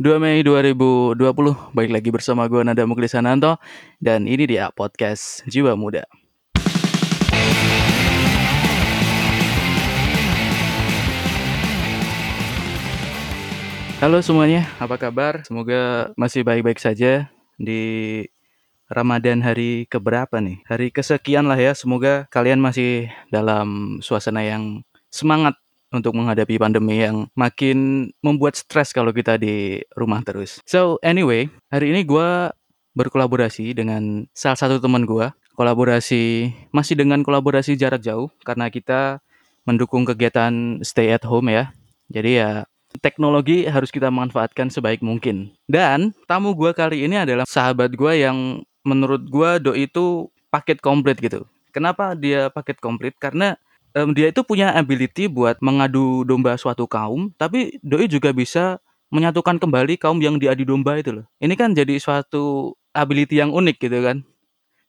2 Mei 2020 Balik lagi bersama gue Nada Muklisananto Dan ini dia podcast Jiwa Muda Halo semuanya, apa kabar? Semoga masih baik-baik saja di Ramadan hari keberapa nih? Hari kesekian lah ya, semoga kalian masih dalam suasana yang semangat untuk menghadapi pandemi yang makin membuat stres kalau kita di rumah terus. So anyway, hari ini gue berkolaborasi dengan salah satu teman gue. Kolaborasi masih dengan kolaborasi jarak jauh karena kita mendukung kegiatan stay at home ya. Jadi ya teknologi harus kita manfaatkan sebaik mungkin. Dan tamu gue kali ini adalah sahabat gue yang menurut gue doi itu paket komplit gitu. Kenapa dia paket komplit? Karena um, dia itu punya ability buat mengadu domba suatu kaum, tapi doi juga bisa menyatukan kembali kaum yang diadu domba itu loh. Ini kan jadi suatu ability yang unik gitu kan.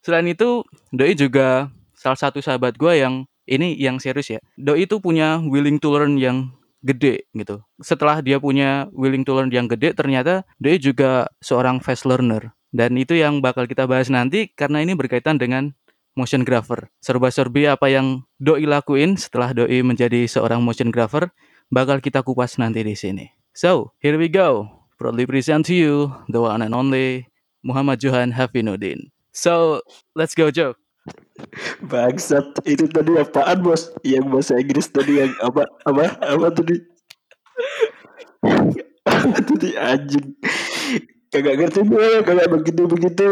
Selain itu, doi juga salah satu sahabat gue yang ini yang serius ya. Doi itu punya willing to learn yang gede gitu. Setelah dia punya willing to learn yang gede, ternyata doi juga seorang fast learner. Dan itu yang bakal kita bahas nanti karena ini berkaitan dengan motion grapher. Serba-serbi apa yang doi lakuin setelah doi menjadi seorang motion grapher bakal kita kupas nanti di sini. So, here we go. Proudly present to you the one and only Muhammad Johan Hafinuddin. So, let's go Joe. Bangsat, itu tadi apaan bos? Yang bahasa Inggris tadi yang apa apa apa tadi? apa tadi anjing? Kagak ngerti gue, kagak begitu begitu.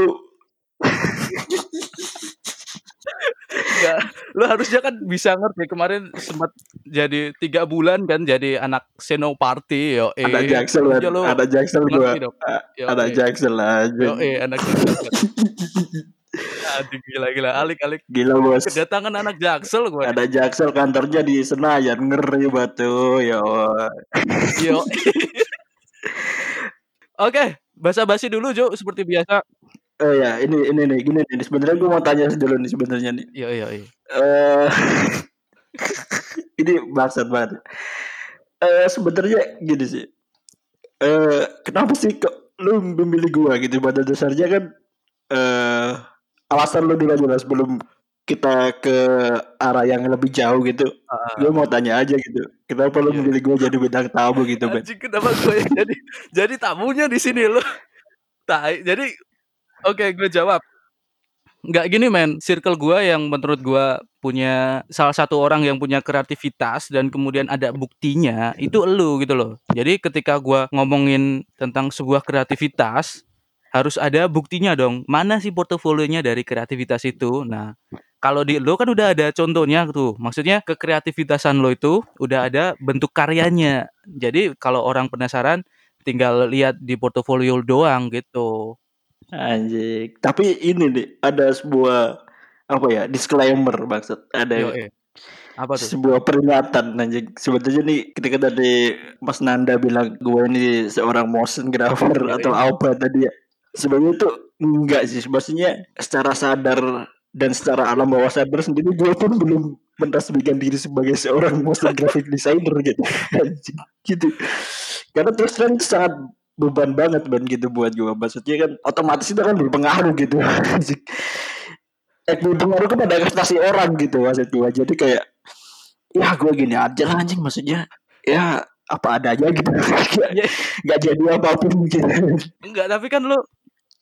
Enggak, lu harusnya kan bisa ngerti kemarin sempat jadi tiga bulan kan jadi anak Senoparty yo eh Ada Jaksel kan? Ya, lu Ada Jaksel gue. dong. Yo, Ada eh. Jaksel aja. Yo eh anak Jaksel. Aduh gila gila alik alik Gila bos. kedatangan anak Jaksel gua. Ada Jaksel kantornya di Senayan ngeri batu. Allah. Yo. Oke, basa-basi dulu Jo seperti biasa. Oh ya ini ini nih gini nih sebenarnya gue mau tanya dulu nih sebenarnya nih. Yo yo yo. eh ini bangsat banget. Eh sebenarnya gini sih. Eh kenapa sih kok lu memilih gua gitu pada dasarnya kan eh alasan lu dulu aja lah sebelum kita ke arah yang lebih jauh gitu. Ah, Gue mau tanya aja gitu. Kenapa lu Iya. memilih gua jadi bintang tamu gitu, Ben? Anjing kenapa gue jadi jadi tamunya di sini lo. Tai. Jadi oke gue jawab. Nggak gini men, circle gua yang menurut gua punya salah satu orang yang punya kreativitas dan kemudian ada buktinya itu elu gitu loh. Jadi ketika gua ngomongin tentang sebuah kreativitas harus ada buktinya dong. Mana sih portofolionya dari kreativitas itu? Nah, kalau di lo kan udah ada contohnya tuh. Maksudnya kekreativitasan lo itu udah ada bentuk karyanya. Jadi kalau orang penasaran tinggal lihat di portofolio doang gitu. Anjing. Tapi ini nih ada sebuah apa ya disclaimer maksud ada Yo, eh. Apa tuh? sebuah peringatan anjing sebetulnya nih ketika tadi Mas Nanda bilang gue ini seorang motion grapher Iya, atau iya. apa tadi ya sebenarnya itu enggak sih maksudnya secara sadar dan secara alam bawah sadar sendiri gue pun belum menresmikan diri sebagai seorang motion graphic designer gitu Anjing, gitu karena terus terang sangat beban banget ban gitu buat gue maksudnya kan otomatis itu kan berpengaruh gitu. Eh berpengaruh kepada ekspektasi orang gitu maksud gue jadi kayak ya gue gini aja lah anjing. Maksudnya ya apa adanya gitu. Nggak- jadi apa pun gitu. Enggak, tapi kan lo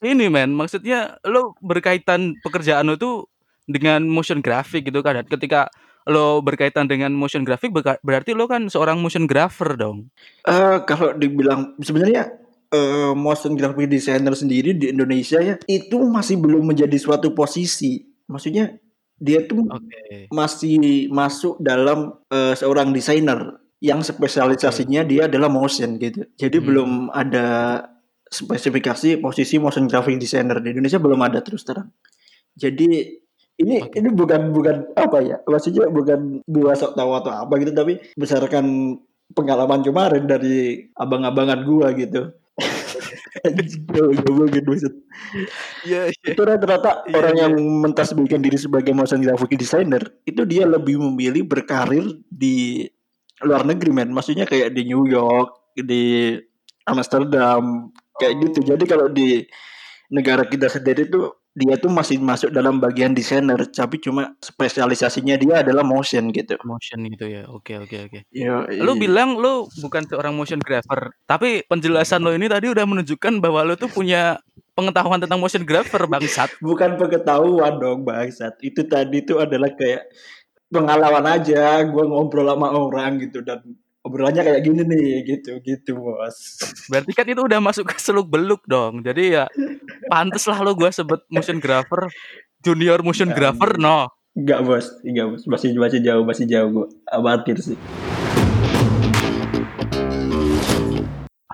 ini men, maksudnya lo berkaitan pekerjaan lo tuh dengan motion graphic gitu kan. Dan Ketika lo berkaitan dengan motion graphic berarti lo kan seorang motion grapher dong. Eh kalau dibilang sebenarnya eh, motion graphic designer sendiri di Indonesia ya itu masih belum menjadi suatu posisi maksudnya dia tuh Oke. masih masuk dalam eh, seorang desainer yang spesialisasinya dia adalah motion gitu. Jadi Hmm. belum ada spesifikasi posisi motion graphic designer di Indonesia belum ada terus terang. Jadi ini Oke. ini bukan bukan apa ya? Maksudnya bukan gua sok tahu atau apa gitu tapi berdasarkan pengalaman kemarin dari abang-abangan gua gitu. Anjing, buset. Iya, iya. Itu rata-rata Iya, orang yang mentasbihkan diri sebagai motion graphic designer itu dia lebih memilih berkarir di luar negeri men. Maksudnya kayak di New York, di Amsterdam kayak gitu. Jadi kalau di negara kita sendiri tuh dia tuh masih masuk dalam bagian desainer tapi cuma spesialisasinya dia adalah motion gitu. Motion gitu ya. Oke oke oke. Yo, Lu bilang lu bukan seorang motion grapher, tapi penjelasan lo ini tadi udah menunjukkan bahwa lu tuh punya pengetahuan tentang motion grapher bangsat. bukan pengetahuan dong bangsat. Itu tadi tuh adalah kayak pengalaman aja. Gua ngobrol sama orang gitu dan obrolannya kayak gini nih gitu gitu bos. Berarti kan itu udah masuk ke seluk beluk dong. Jadi ya pantes lah lo gue sebut motion grapher junior motion grapher no. Enggak bos, enggak bos, masih masih jauh, masih jauh gue, amatir sih.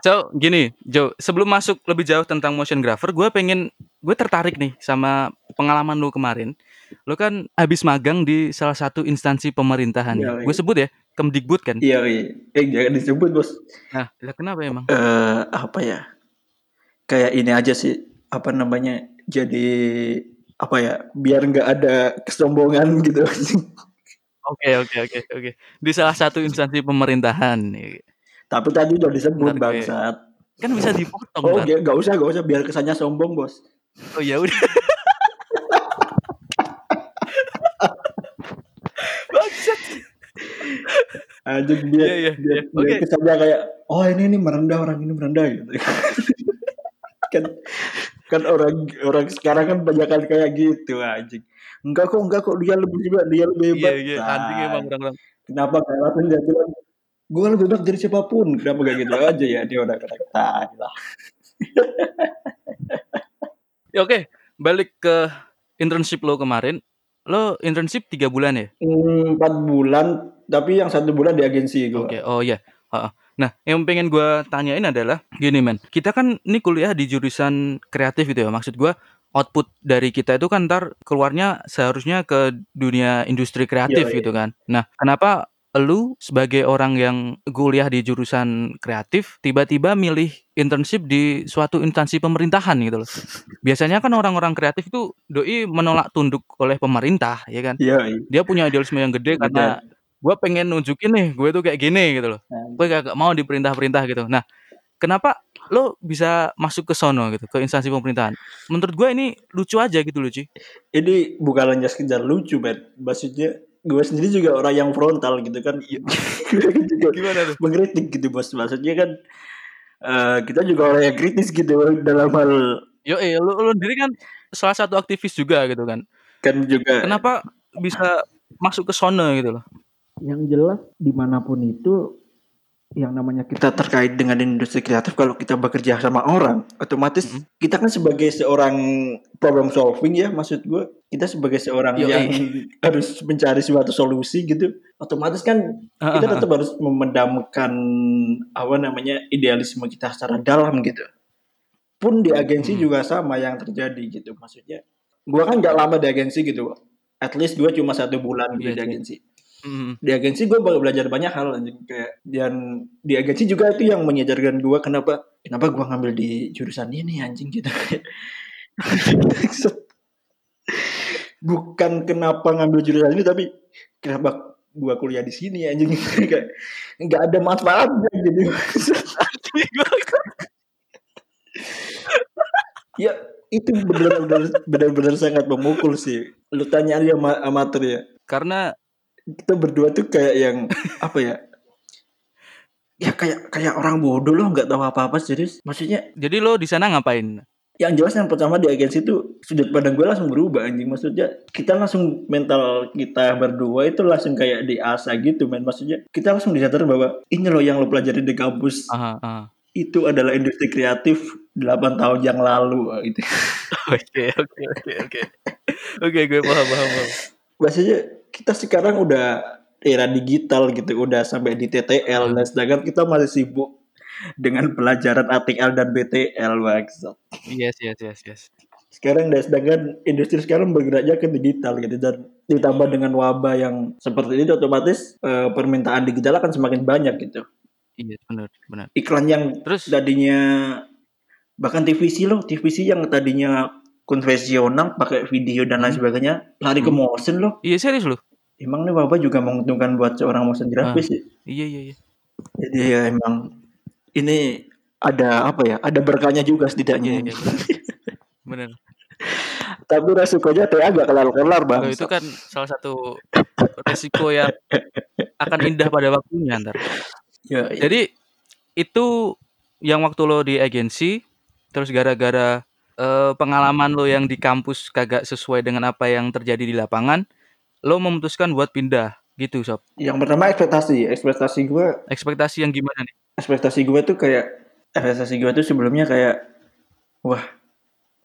So gini, Jo, sebelum masuk lebih jauh tentang motion grapher, gue pengen, gue tertarik nih sama pengalaman lu kemarin. Lu kan habis magang di salah satu instansi pemerintahan. Iya, ya. iya. Gue sebut ya, Kemdikbud kan. Iya, iya. Eh jangan disebut bos. Nah, lah kenapa emang? Eh apa ya? Kayak ini aja sih, apa namanya? Jadi apa ya? Biar nggak ada kesombongan gitu. Oke oke oke oke. Di salah satu instansi pemerintahan. Tapi tadi udah disebut Ntar gue- bangsat. Kan bisa dipotong. Oh, nggak usah, nggak usah biar kesannya sombong bos. Oh ya udah. Biar, Iya, iya, biar, iya. biar Oke. kesannya kayak oh ini ini merendah orang ini merendah gitu. kan kan orang orang sekarang kan banyak kan kayak gitu anjing. Enggak kok enggak kok dia lebih hebat dia lebih Iya hebat. iya, Nah, anjing emang orang-orang. Kenapa langsung dia bilang gue lebih hebat dari siapa pun. Kenapa gak gitu aja ya dia udah kata tai lah. Ya oke, balik ke internship lo kemarin. Lo internship tiga bulan ya? Hmm, Empat bulan tapi yang satu bulan di agensi gue. Oke, oh iya. Heeh. Nah, yang pengen gue tanyain adalah gini men, kita kan ini kuliah di jurusan kreatif gitu ya. Maksud gue output dari kita itu kan ntar keluarnya seharusnya ke dunia industri kreatif Iya, gitu kan. Nah, kenapa lu sebagai orang yang kuliah di jurusan kreatif tiba-tiba milih internship di suatu instansi pemerintahan gitu loh. Biasanya kan orang-orang kreatif itu doi menolak tunduk oleh pemerintah ya kan. Iya, iya. Dia punya idealisme yang gede karena gue pengen nunjukin nih gue tuh kayak gini gitu loh gue gak mau diperintah-perintah gitu. Nah, kenapa lo bisa masuk ke sono gitu, ke instansi pemerintahan? Menurut gue ini lucu aja gitu loh, Ci. ini bukan hanya sekedar lucu, bet. Maksudnya gue sendiri juga orang yang frontal gitu kan. kan juga Gimana tuh? mengkritik gitu bos. Maksudnya kan eh, kita juga orang yang kritis gitu dalam hal Yo, eh, lo, lo sendiri kan salah satu aktivis juga gitu kan. kan juga Kenapa bisa masuk ke sono gitu loh? yang jelas di mana pun itu yang namanya kita terkait dengan industri kreatif kalau kita bekerja sama orang otomatis Mhm. kita kan sebagai seorang problem solving ya maksud gue kita sebagai seorang Yoi. yang harus mencari suatu solusi gitu otomatis kan kita tetap harus memendamkan apa namanya idealisme kita secara dalam gitu pun di agensi Hmm. juga sama yang terjadi gitu maksudnya gua kan nggak lama di agensi gitu at least gue cuma satu bulan Iya di agensi Mm, di agensi gue belajar banyak hal kayak dan di agensi juga itu yang mengajarkan gue kenapa kenapa gue ngambil di jurusan ini anjing gitu. Bukan kenapa ngambil jurusan ini tapi kenapa gue kuliah di sini anjing. Kayak nggak ada manfaatnya gitu. Ya itu benar-benar benar-benar sangat memukul sih. Lu tanya dia ama- amatir ya. Karena kita berdua tuh kayak yang apa ya ya kayak kayak orang bodoh loh nggak tahu apa apa serius maksudnya jadi lo di sana ngapain? yang jelas yang pertama di agensi itu sudut pandang gue langsung berubah anjing maksudnya kita langsung mental kita berdua itu langsung kayak diasah gitu men maksudnya kita langsung disadar bahwa ini loh yang lo pelajari di kampus Aha, aha. itu adalah industri kreatif 8 tahun yang lalu gitu Oke, oke, oke, oke. Oke, gue paham, paham, paham. Maksudnya kita sekarang udah era digital gitu udah sampai di TTL dan sedangkan kita masih sibuk dengan pelajaran ATL dan BTL maksud Yes, yes, yes, yes. sekarang dan sedangkan industri sekarang bergeraknya ke digital gitu dan ditambah dengan wabah yang seperti ini otomatis eh, permintaan digital akan semakin banyak gitu Iya, benar, benar. iklan yang Terus tadinya bahkan TVC loh TVC yang tadinya konvensional pakai video dan lain Hmm. sebagainya lari ke Hmm. motion loh Iya serius lo? emang nih bapak juga menguntungkan buat seorang motion grafis ya Iya, iya, iya. jadi ya emang ini ada apa ya? Ada berkahnya juga setidaknya. Iya, iya benar. benar. Tapi resikonya teh agak kelar-kelar bang. Loh, itu kan salah satu resiko yang akan indah pada waktunya ntar. Ya, ya. Jadi itu yang waktu lo di agensi, terus gara-gara eh, pengalaman lo yang di kampus kagak sesuai dengan apa yang terjadi di lapangan, lo memutuskan buat pindah gitu sob. yang pertama ekspektasi, ekspektasi gue, Ekspektasi yang gimana nih? ekspektasi gue tuh kayak ekspektasi gue tuh sebelumnya kayak wah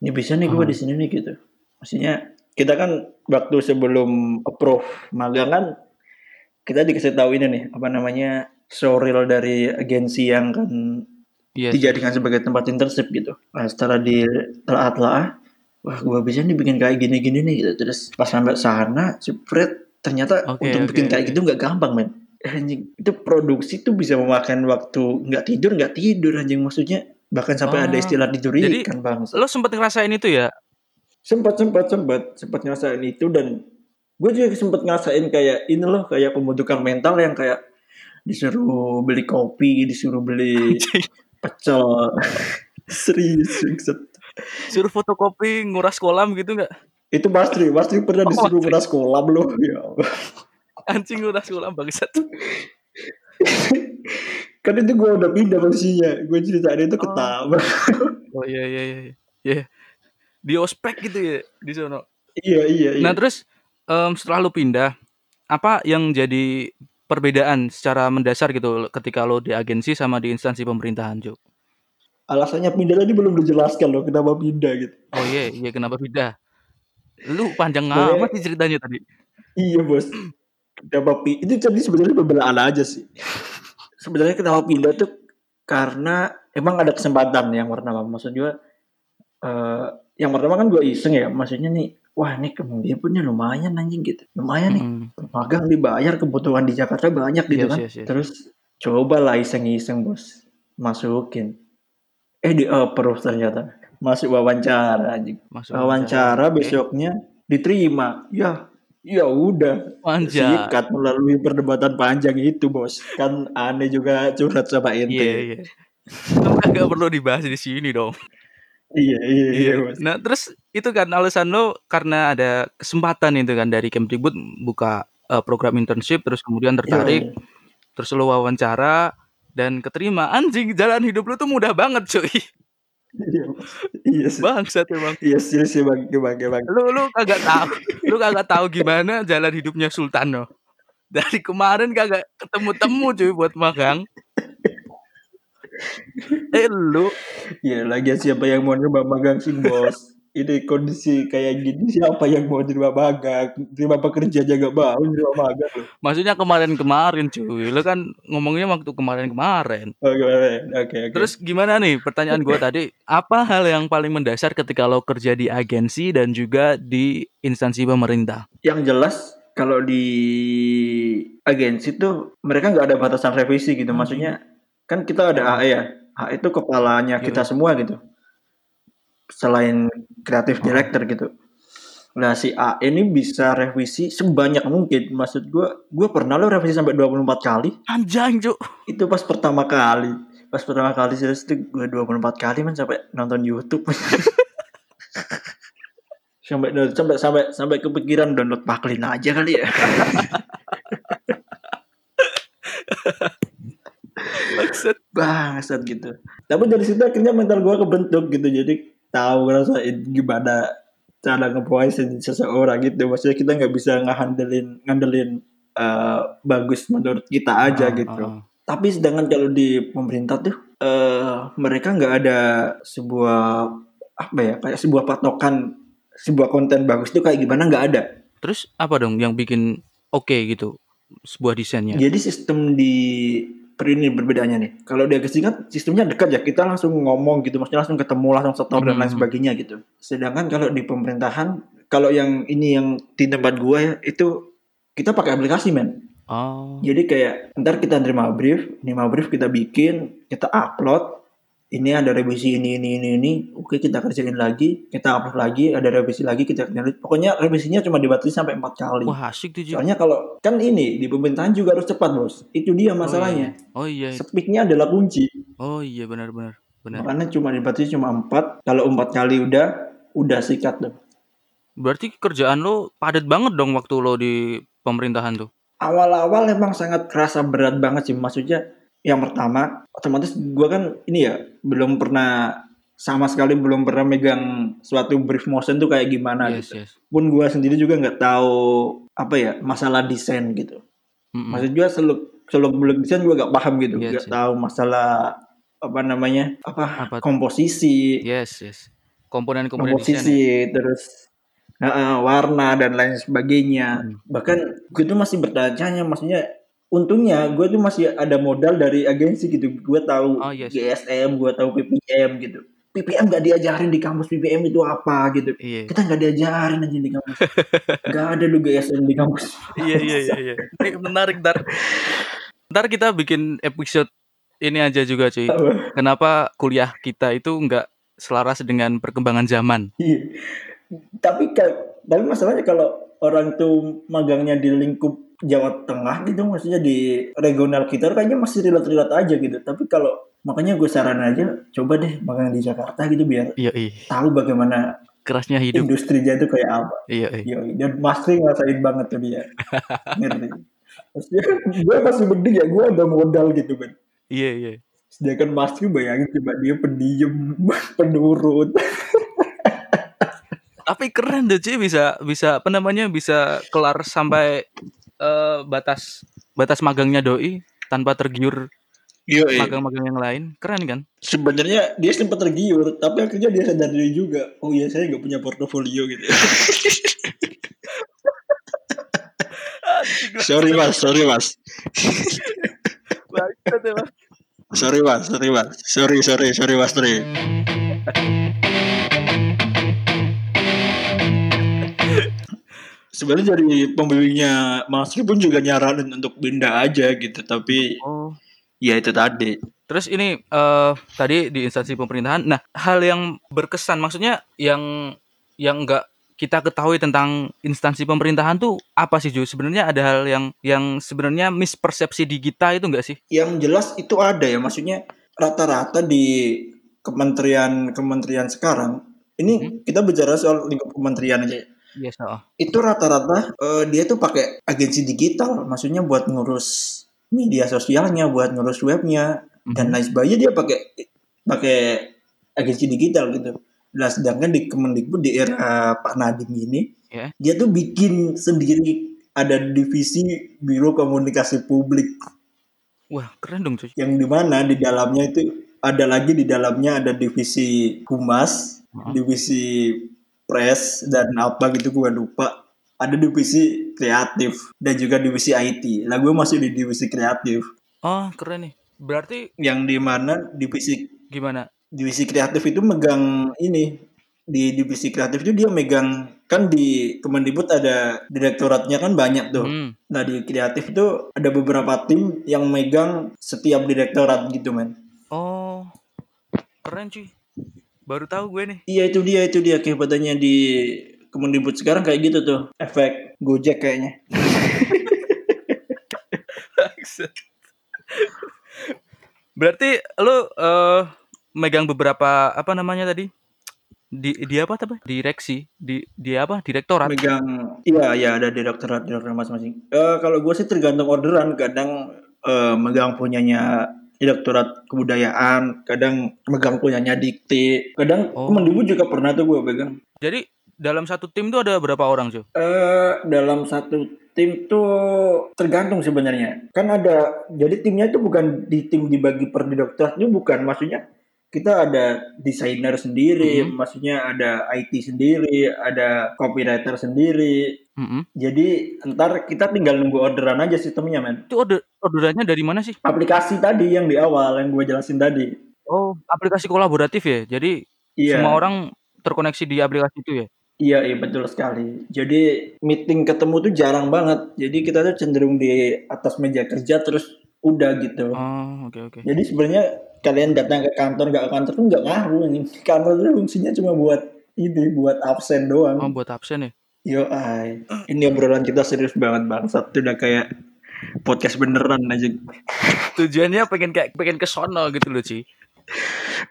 ini bisa nih gue Hmm. di sini nih gitu. Maksudnya kita kan waktu sebelum approve magang kan kita dikasih tahu ini nih apa namanya showreel dari agensi yang kan Iya. sih. dijadikan sebagai tempat internship gitu. Nah, setelah di telah wah gue bisa nih bikin kayak gini-gini nih gitu. Terus pas sampai sana, spread ternyata Oke, untuk oke, bikin kayak oke. gitu nggak gampang men. Anjing, itu produksi tuh bisa memakan waktu nggak tidur nggak tidur anjing maksudnya bahkan sampai ada Oh, istilah tidur jadi ikan bang. Lo sempet ngerasain itu ya? Sempat sempat sempat sempat ngerasain itu dan gue juga sempat ngerasain kayak ini loh kayak pembentukan mental yang kayak disuruh beli kopi, disuruh beli pecel serius. Suruh fotokopi nguras kolam gitu nggak? itu pasti pasti pernah Oh, disuruh nguras kolam loh ya. Anjing nguras kolam bangsat. kan itu gue udah pindah posisinya gue ceritain itu Oh. ketawa Oh iya iya iya. Iya. Di ospek gitu ya di sono. iya iya iya Nah terus em, setelah lu pindah, apa yang jadi perbedaan secara mendasar gitu ketika lo di agensi sama di instansi pemerintahan, Cuk? alasannya pindah tadi belum dijelaskan loh kenapa pindah gitu Oh iya, iya kenapa pindah? Lu panjang Boleh. amat sih ceritanya tadi. iya bos kenapa pindah itu jadi sebenarnya pembelaan aja sih sebenarnya kenapa pindah tuh karena emang ada kesempatan yang pertama maksud gue eh yang pertama kan gue iseng ya maksudnya nih wah ini kemudian punya lumayan anjing gitu. Lumayan nih. Mm-mm. magang dibayar kebutuhan di Jakarta banyak gitu Yes, kan. yes, yes. terus cobalah iseng-iseng bos. Masukin. Eh di approve ternyata. Masuk wawancara anjing. Masuk wawancara Oke. besoknya diterima. Ya ya udah. Sikat melalui perdebatan panjang itu bos. Kan aneh juga curhat sama ente. Iya, iya. Kan Gak perlu dibahas di sini dong. iya iya iya Iya. bos. Nah, terus itu kan alasan lo karena ada kesempatan itu kan dari Kemdikbud buka eh, program internship terus kemudian tertarik, Iya, terus lo wawancara dan keterima. Anjing, jalan hidup lo tuh mudah banget, cuy. iya iya Bangsat emang. iya sih sih bang bang bang Lu lu kagak tahu. Lu kagak tahu gimana jalan hidupnya Sultan no. Dari kemarin kagak ketemu-temu cuy buat magang. Eh lu Ya lagi siapa yang mau nerima magang sih bos Ini kondisi kayak gini siapa yang mau nerima magang Terima pekerja aja gak mau nerima magang loh maksudnya kemarin-kemarin cuy. Lu kan ngomongnya waktu kemarin-kemarin. Oke oke oke Terus gimana nih pertanyaan gua tadi, apa hal yang paling mendasar ketika lo kerja di agensi dan juga di instansi pemerintah? Yang jelas kalau di agensi tuh mereka nggak ada batasan revisi gitu Hmm. Maksudnya kan kita ada AE ya AE itu kepalanya kita Yoi. semua gitu Selain kreatif Oh. director gitu. Nah si AE ini bisa revisi sebanyak mungkin. Maksud gue Gue pernah lo revisi sampai 24 kali. Anjing, Cuk. itu pas pertama kali. Pas pertama kali serius itu gue 24 kali man sampai nonton YouTube. Sampai sampai sampai sampai kepikiran download Paklin aja kali ya. Maksud bangsat gitu. Tapi dari situ akhirnya mental gue kebentuk gitu jadi tahu ngerasain gimana cara ngepuasin seseorang gitu maksudnya kita nggak bisa ngehandelin ngandelin eh, bagus menurut kita aja Ah, gitu ah. Tapi sedangkan kalau di pemerintah tuh eh mereka nggak ada sebuah apa ya kayak sebuah patokan sebuah konten bagus itu kayak gimana nggak ada. Terus apa dong yang bikin oke gitu sebuah desainnya? Jadi sistem di ini berbedanya nih. Kalau di agensi kan sistemnya dekat ya kita langsung ngomong gitu, maksudnya langsung ketemu langsung setor dan lain Hmm. sebagainya gitu. Sedangkan kalau di pemerintahan kalau yang ini yang di tempat gua ya itu kita pakai aplikasi men. Oh. Jadi kayak ntar kita terima brief, terima brief kita bikin, kita upload. Ini ada revisi ini ini ini ini. Oke kita kerjain lagi, kita upload lagi, ada revisi lagi kita kerjain. Pokoknya revisinya cuma dibatasi sampai empat kali. Wah, asik tuh. Soalnya kalau kan ini di pemerintahan juga harus cepat bos. Itu dia masalahnya. Oh iya. Speednya adalah kunci. Oh iya benar-benar. benar. Makanya cuma dibatasi cuma empat. Kalau empat kali udah, udah sikat tuh. Berarti kerjaan lo padat banget dong waktu lo di pemerintahan tuh. Awal-awal emang sangat kerasa berat banget sih. Maksudnya yang pertama, otomatis gue kan ini ya belum pernah sama sekali belum pernah megang suatu brief motion tuh kayak gimana yes, gitu. yes. Pun gue sendiri juga nggak tahu apa ya masalah desain gitu. Mm-mm. Maksud gue seluk seluk beluk desain gue gak paham gitu, Iya nggak sih. tahu masalah apa namanya apa, Apa komposisi, Yes, yes. Komponen-komponen desain. ya. komposisi terus Heeh, warna dan lain sebagainya. Hmm. Bahkan gue tuh masih bertanya, maksudnya untungnya gue tuh masih ada modal dari agensi gitu. Gue tahu Oh, yes. GSM, gue tahu PPM gitu. PPM gak diajarin di kampus PPM itu apa gitu. Iya. Kita nggak diajarin aja di kampus. Gak ada lu GSM di kampus. iya iya iya iya. Ini menarik ntar. Ntar kita bikin episode ini aja juga cuy. Apa? Kenapa kuliah kita itu nggak selaras dengan perkembangan zaman? Iya. Tapi tapi masalahnya kalau orang tuh magangnya di lingkup Jawa Tengah gitu maksudnya di regional kita kayaknya masih relate-relate aja gitu. Tapi kalau makanya gue saran aja coba deh magang di Jakarta gitu biar Iya iya. tahu bagaimana Kerasnya hidup. industrinya itu kayak apa. Iya iya. Yoi. Dan Mas Tri ngerasain banget tuh dia. Ngerti. Maksudnya gue masih mending ya gue ada modal gitu kan. Iya iya. Sedangkan Mas Tri bayangin coba dia pendiam, penurut. Tapi keren deh cuy bisa bisa apa namanya bisa kelar sampai eh, batas batas magangnya doi tanpa tergiur Yoi. magang-magang yang lain. Keren kan? sebenarnya dia sempat tergiur tapi akhirnya dia sadar diri juga oh iya saya nggak punya portofolio gitu sorry mas sorry mas ya, Mas. sorry mas sorry mas sorry sorry sorry mas Tri sebenarnya dari pembimbingnya Mas Tri pun juga nyaranin untuk pindah aja gitu tapi Oh. ya itu tadi Terus ini eh tadi di instansi pemerintahan. Nah, hal yang berkesan maksudnya yang yang enggak kita ketahui tentang instansi pemerintahan tuh apa sih Ju? Sebenarnya ada hal yang yang sebenarnya mispersepsi di kita itu enggak sih? yang jelas itu ada ya maksudnya rata-rata di kementerian-kementerian sekarang ini kita bicara soal lingkup kementerian aja ya. Iya, soal. itu rata-rata eh, dia tuh pakai agensi digital maksudnya buat ngurus media sosialnya buat ngurus webnya dan lain sebagainya dia pakai pakai agensi digital gitu nah sedangkan di Kemendikbud di era Pak Nadiem ini Ya. dia tuh bikin sendiri ada divisi Biro Komunikasi Publik Wah, keren dong cuy. yang di mana di dalamnya itu ada lagi di dalamnya ada divisi humas, Heeh. divisi press dan apa gitu gue lupa. Ada divisi kreatif dan juga divisi IT. Lah gue masih di divisi kreatif Oh, keren nih. Berarti yang di mana divisi gimana? divisi kreatif itu megang ini di divisi kreatif itu dia megang kan di Kemendikbud ada direktoratnya kan banyak tuh. Hmm. Nah di kreatif itu ada beberapa tim yang megang setiap direktorat gitu men. Oh. Keren cuy. Baru tahu gue nih. Iya itu dia itu dia kehebatannya di Kemendikbud sekarang kayak gitu tuh efek Gojek kayaknya. Berarti lu eh megang beberapa apa namanya tadi? Di di apa apa? Direksi, di di apa? Direktorat. Megang iya iya ada direktorat direktorat masing-masing. Eh kalau gue sih tergantung orderan kadang eh, megang punyanya direktorat kebudayaan, kadang megang punyanya dikti, kadang Oh. Kemendikbud juga pernah tuh gue pegang. Jadi dalam satu tim tuh ada berapa orang, cuy? Eh dalam satu tim tuh tergantung sebenarnya. Kan ada jadi timnya itu bukan di tim dibagi per direktorat itu bukan maksudnya kita ada desainer sendiri, Mhm. maksudnya ada IT sendiri, ada copywriter sendiri. Mm-mm. Jadi ntar kita tinggal nunggu orderan aja sistemnya men. Itu order orderannya dari mana sih? Aplikasi tadi yang di awal yang gue jelasin tadi. Oh, aplikasi kolaboratif ya. Jadi Iya. semua orang terkoneksi di aplikasi itu ya. Iya, iya betul sekali. Jadi meeting ketemu tuh jarang banget. Jadi kita tuh cenderung di atas meja kerja terus udah gitu. Oh, oke oke. Jadi sebenarnya kalian datang ke kantor nggak ke kantor tuh nggak ngaruh ini. Kantor tuh fungsinya cuma buat ini, buat absen Oh, doang. buat absen ya. Yo ay. Ini obrolan kita serius banget bangsat. Itu udah kayak podcast beneran aja. Tujuannya pengen kayak pengen ke sono gitu loh, Ci.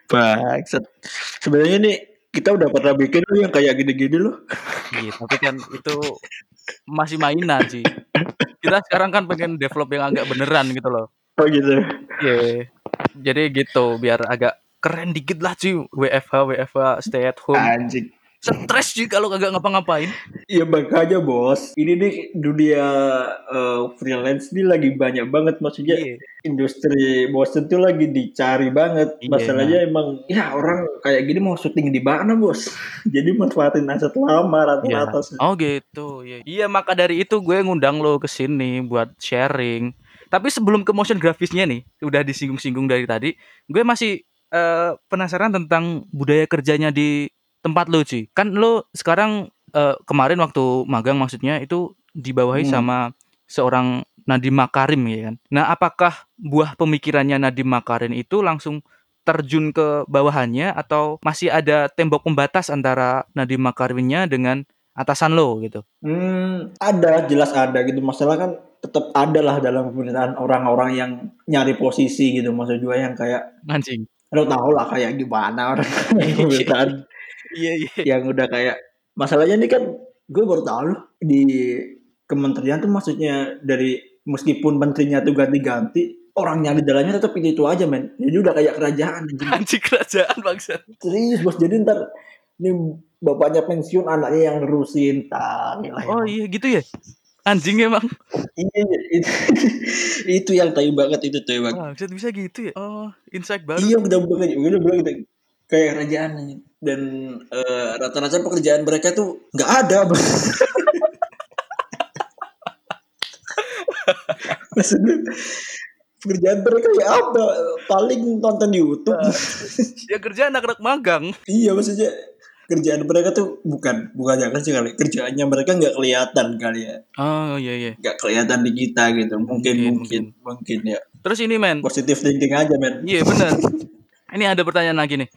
Bangsat. Sebenarnya nih kita udah pernah bikin loh yang kayak gini-gini loh. Iya, tapi kan itu masih mainan sih. Kita sekarang kan pengen develop yang agak beneran gitu loh. Oh gitu. Iya. Jadi gitu biar agak keren dikit lah cuy. WFH WFH stay at home. Anjing. Stres cuy kalau kagak ngapa-ngapain. Iya makanya bos, ini nih dunia uh, freelance ini lagi banyak banget maksudnya Iya. industri bosen tuh lagi dicari banget. Iya, Masalahnya emang ya orang kayak gini mau syuting di mana bos? Jadi manfaatin aset lama Iya. rata-rata. sih. Oh gitu. Iya. Iya maka dari itu gue ngundang lo ke sini buat sharing. Tapi sebelum ke motion grafisnya nih, udah disinggung-singgung dari tadi, gue masih eh, penasaran tentang budaya kerjanya di tempat lo, Ci. Kan lo sekarang eh, kemarin waktu magang maksudnya itu dibawahi Hmm. sama seorang Nadiem Makarim ya kan. Nah, apakah buah pemikirannya Nadiem Makarim itu langsung terjun ke bawahannya atau masih ada tembok pembatas antara Nadiem Makarimnya dengan atasan lo gitu? Hmm, ada jelas ada gitu. Masalah kan tetap ada lah dalam pemerintahan orang-orang yang nyari posisi gitu. Maksud gue yang kayak Anjing. lo tau lah kayak gimana orang pemerintahan Iya iya. yang udah kayak masalahnya ini kan gue baru tahu loh di kementerian tuh maksudnya dari meskipun menterinya tuh ganti-ganti orangnya di dalamnya tetap itu itu aja men jadi udah kayak kerajaan anjing. Kerajaan bangsa. serius bos jadi ntar ini bapaknya pensiun anaknya yang nerusin tak Oh iya gitu ya. Anjing emang. iya itu, itu yang tai banget itu tai banget Wah, bisa bisa gitu ya. Oh, insight baru. iya udah banget udah banget gitu. kayak kerajaan dan eh, rata-rata pekerjaan mereka tuh nggak ada maksudnya pekerjaan mereka ya apa paling nonton di YouTube Ya kerja anak-anak magang. iya maksudnya kerjaan mereka tuh bukan bukan jangan sih kali kerjaannya mereka nggak kelihatan kali ya Oh iya iya. nggak kelihatan di kita gitu mungkin Mungkin, mungkin mungkin, ya Terus ini men. positif thinking aja men Iya benar. Ini ada pertanyaan lagi nih.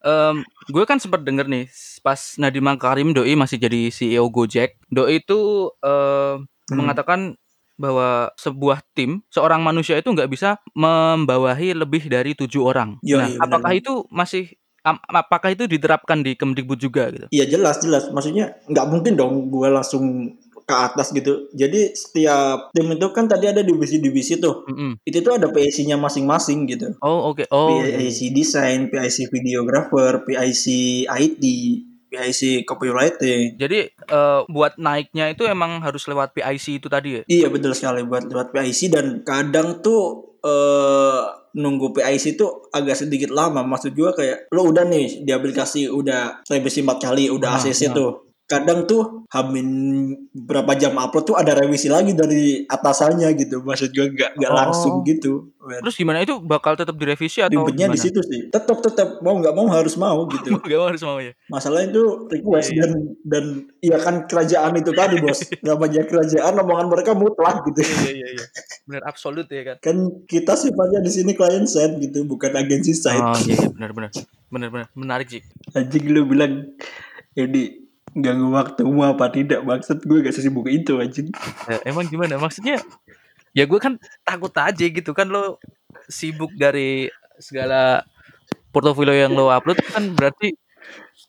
Em, gue kan sempat denger nih pas Nadiem Makarim Doi masih jadi CEO Gojek. Doi itu eh, Hmm. mengatakan bahwa sebuah tim seorang manusia itu nggak bisa membawahi lebih dari tujuh orang. Iya, nah, iya, apakah itu masih apakah itu diterapkan di Kemdikbud juga gitu? Iya jelas jelas maksudnya nggak mungkin dong gue langsung ke atas gitu jadi setiap tim itu kan tadi ada divisi-divisi tuh Mm-mm. itu tuh ada PIC-nya masing-masing gitu Oh oke. Oh iya, iya. PIC desain, PIC videographer, PIC IT, PIC copywriting. Jadi eh, buat naiknya itu emang harus lewat PIC itu tadi ya? Iya betul sekali buat lewat PIC dan kadang tuh eh nunggu PIC itu agak sedikit lama. Maksud gua kayak lo udah nih di aplikasi udah revisi empat kali, udah Nah, ACC nah. tuh. Kadang tuh hamin berapa jam upload tuh ada revisi lagi dari atasannya gitu. Maksud gua nggak nggak Oh. langsung gitu. men. Terus gimana itu bakal tetap direvisi atau Ribetnya gimana? di situ sih. Tetap tetap mau nggak mau harus mau gitu. Gak harus mau ya. masalah itu request Iya, dan dan iya kan kerajaan itu tadi bos namanya kerajaan omongan mereka mutlak gitu Iya iya iya. Benar absolut ya kan. kan kita sifatnya di sini client side gitu bukan agensi side Oh iya, iya benar benar. Benar benar menarik sih. anjing lu bilang ini ganggu waktumu apa tidak maksud gue gak sesibuk itu anjing Ya, emang gimana? Maksudnya ya gue kan takut aja gitu kan lo sibuk dari segala portofolio yang lo upload kan berarti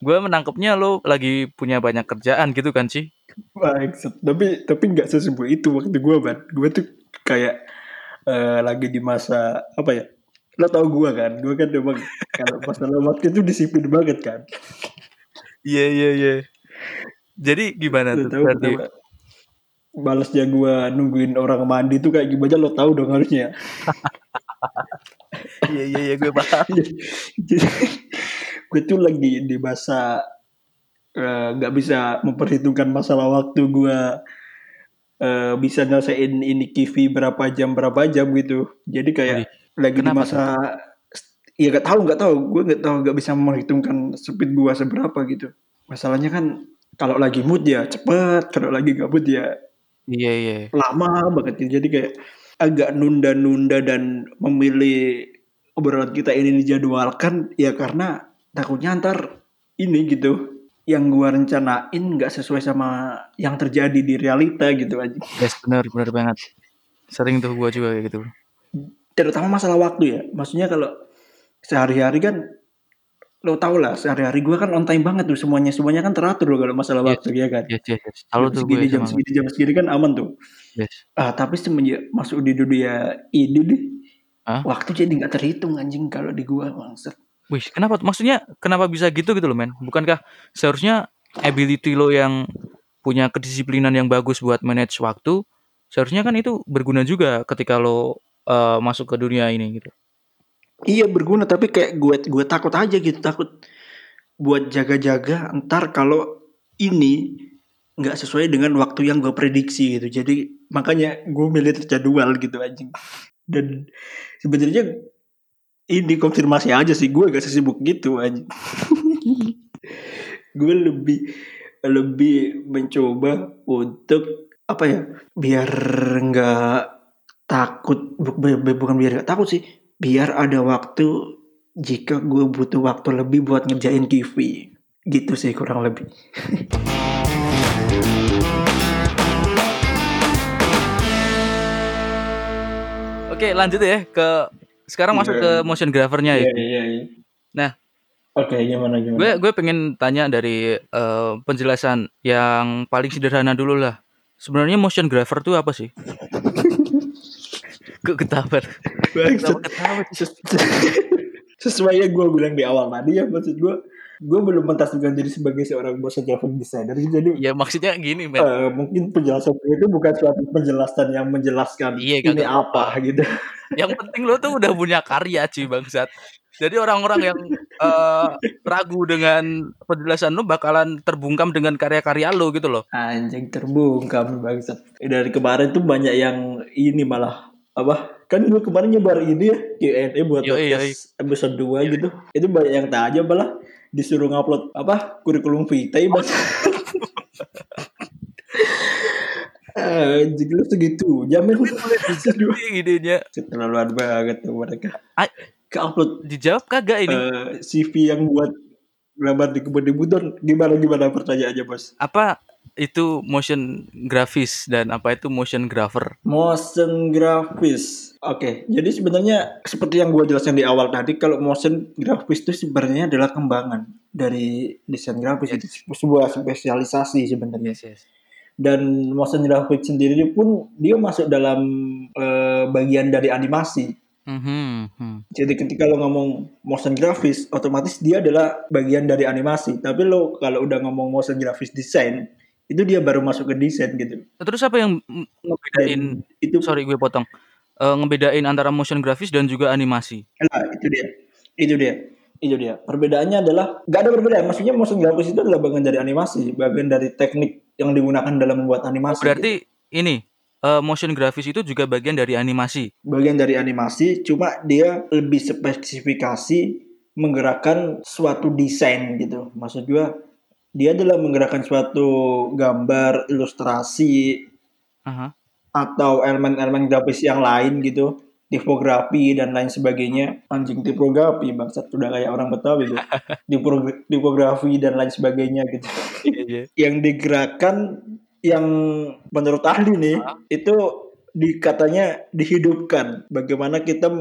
gue menangkapnya lo lagi punya banyak kerjaan gitu kan sih? maksud tapi tapi nggak sesibuk itu waktu gue ban gue tuh kayak eh, lagi di masa apa ya lo tau gue kan gue kan emang kalau masalah waktu itu disiplin banget kan Iya iya iya. Jadi gimana Lo tuh tahu kenapa balasnya gue nungguin orang mandi tuh kayak gimana? Lo tahu dong harusnya. Iya iya iya gue paham. jadi gue tuh lagi di masa eh, nggak bisa memperhitungkan masalah waktu gue eh, bisa nyelesain ini TV berapa jam berapa jam gitu. Jadi kayak Wih, lagi di masa ya nggak tahu nggak tahu. Gue nggak tahu nggak bisa memperhitungkan speed gue seberapa gitu masalahnya kan kalau lagi mood ya cepet kalau lagi mood ya Iya iya. lama banget gitu. jadi kayak agak nunda-nunda dan memilih obrolan kita ini dijadwalkan ya karena takutnya ntar ini gitu yang gua rencanain nggak sesuai sama yang terjadi di realita gitu aja Yes benar benar banget. Sering tuh gue juga kayak gitu. terutama masalah waktu ya maksudnya kalau sehari-hari kan lo tau lah sehari-hari gue kan on time banget tuh semuanya semuanya kan teratur loh kalau masalah Yes. waktu ya kan Yes, yes, yes. Jam tuh segini gue jam segini jam segini kan aman tuh Yes. ah tapi semenjak masuk di dunia ini nih Hah? waktu jadi nggak terhitung anjing kalau di gua bangsat Wih, kenapa? Maksudnya kenapa bisa gitu gitu loh, men? Bukankah seharusnya ability lo yang punya kedisiplinan yang bagus buat manage waktu, seharusnya kan itu berguna juga ketika lo eh, masuk ke dunia ini gitu. Iya berguna tapi kayak gue gue takut aja gitu takut buat jaga-jaga ntar kalau ini nggak sesuai dengan waktu yang gue prediksi gitu. Jadi makanya gue milih terjadwal gitu anjing. Dan sebenarnya ini konfirmasi aja sih gue gak sesibuk gitu anjing. Gue lebih lebih mencoba untuk apa ya biar nggak takut bu- bu- bu- bukan biar nggak takut sih biar ada waktu jika gue butuh waktu lebih buat ngerjain kivi gitu sih kurang lebih Oke, lanjut ya ke sekarang masuk ke Iya. motion grafernya ya. iya iya Nah. oke gimana gimana Gue gue pengen tanya dari eh, penjelasan yang paling sederhana dulu lah. Sebenarnya motion grafer tuh apa sih? Kok ketawa? Ketawa? Ses- sesuai yang gue bilang di awal tadi ya maksud gue gue belum mentasbihkan diri sebagai seorang motion graphic designer jadi Ya maksudnya gini, men. eh, mungkin penjelasan gue itu bukan suatu penjelasan yang menjelaskan Iya, ini kagak apa gitu Yang penting lo tuh udah punya karya cuy bangsat. Jadi orang-orang yang eh, ragu dengan penjelasan lo bakalan terbungkam dengan karya-karya lo gitu loh. anjing terbungkam bangsat dari kemarin tuh banyak yang ini malah apa? Kan gue kemarin nyebar ini ya Q&A buat Yoi, podcast episode 2 gitu. Itu banyak yang tanya malah disuruh ngupload apa kurikulum vitae bang anjing lu segitu jamin Aduh, Ini idenya. Keterlaluan banget tuh mereka. Ke upload. dijawab kagak ini? eh, CV yang buat lamar di kebun debutan gimana gimana pertanyaannya bos? Apa itu motion grafis dan apa itu motion grafer? Motion grafis. Oke, jadi sebenarnya seperti yang gue jelaskan di awal tadi, kalau motion grafis itu sebenarnya adalah kembangan dari desain grafis itu sebuah spesialisasi sebenarnya. Yes, yes. Dan motion grafis sendiri pun dia masuk dalam eh, bagian dari animasi. Mhm, hmm. Jadi ketika lo ngomong motion grafis, otomatis dia adalah bagian dari animasi. Tapi lo kalau udah ngomong motion grafis desain, itu dia baru masuk ke desain gitu. Terus apa yang ngebedain? Dan itu Sorry gue potong. Eh, ngebedain antara motion grafis dan juga animasi. Nah, itu dia. Itu dia. Itu dia. Perbedaannya adalah nggak ada perbedaan. Maksudnya motion grafis itu adalah bagian dari animasi, bagian dari teknik yang digunakan dalam membuat animasi. gitu. Berarti ini eh, motion grafis itu juga bagian dari animasi. bagian dari animasi, cuma dia lebih spesifikasi menggerakkan suatu desain gitu. Maksud gua dia adalah menggerakkan suatu gambar, ilustrasi Aha. atau elemen-elemen grafis yang lain gitu. Tipografi dan lain sebagainya. Anjing tipografi bangsat. Udah kayak orang Betawi gitu. Tipografi dan lain sebagainya gitu. Iya, yang digerakkan yang menurut ahli nih itu dikatanya dihidupkan. Bagaimana kita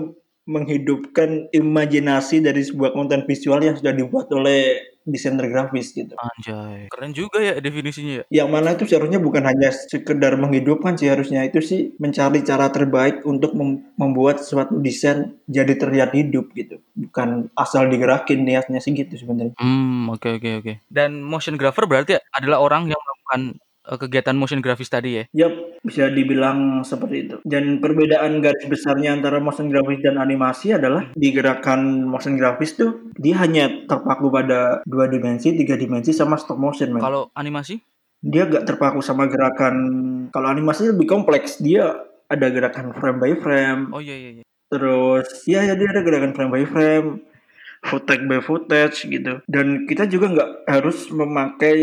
menghidupkan imajinasi dari sebuah konten visual yang sudah dibuat oleh desainer grafis gitu Anjay. Keren juga ya definisinya ya. yang mana itu seharusnya bukan hanya sekedar menghidupkan sih harusnya itu sih mencari cara terbaik untuk mem- membuat suatu desain jadi terlihat hidup gitu bukan asal digerakin niatnya sih gitu sebenarnya Hmm, oke oke oke. Dan motion grafer berarti adalah orang yang melakukan kegiatan motion grafis tadi ya. Yap, bisa dibilang seperti itu. Dan perbedaan garis besarnya antara motion grafis dan animasi adalah di gerakan motion grafis tuh dia hanya terpaku pada dua dimensi, tiga dimensi sama stop motion. Kalau animasi? Dia gak terpaku sama gerakan kalau animasi lebih kompleks. Dia ada gerakan frame by frame, Oh iya iya iya. terus ya ya dia ada gerakan frame by frame, footage by footage gitu. Dan kita juga nggak harus memakai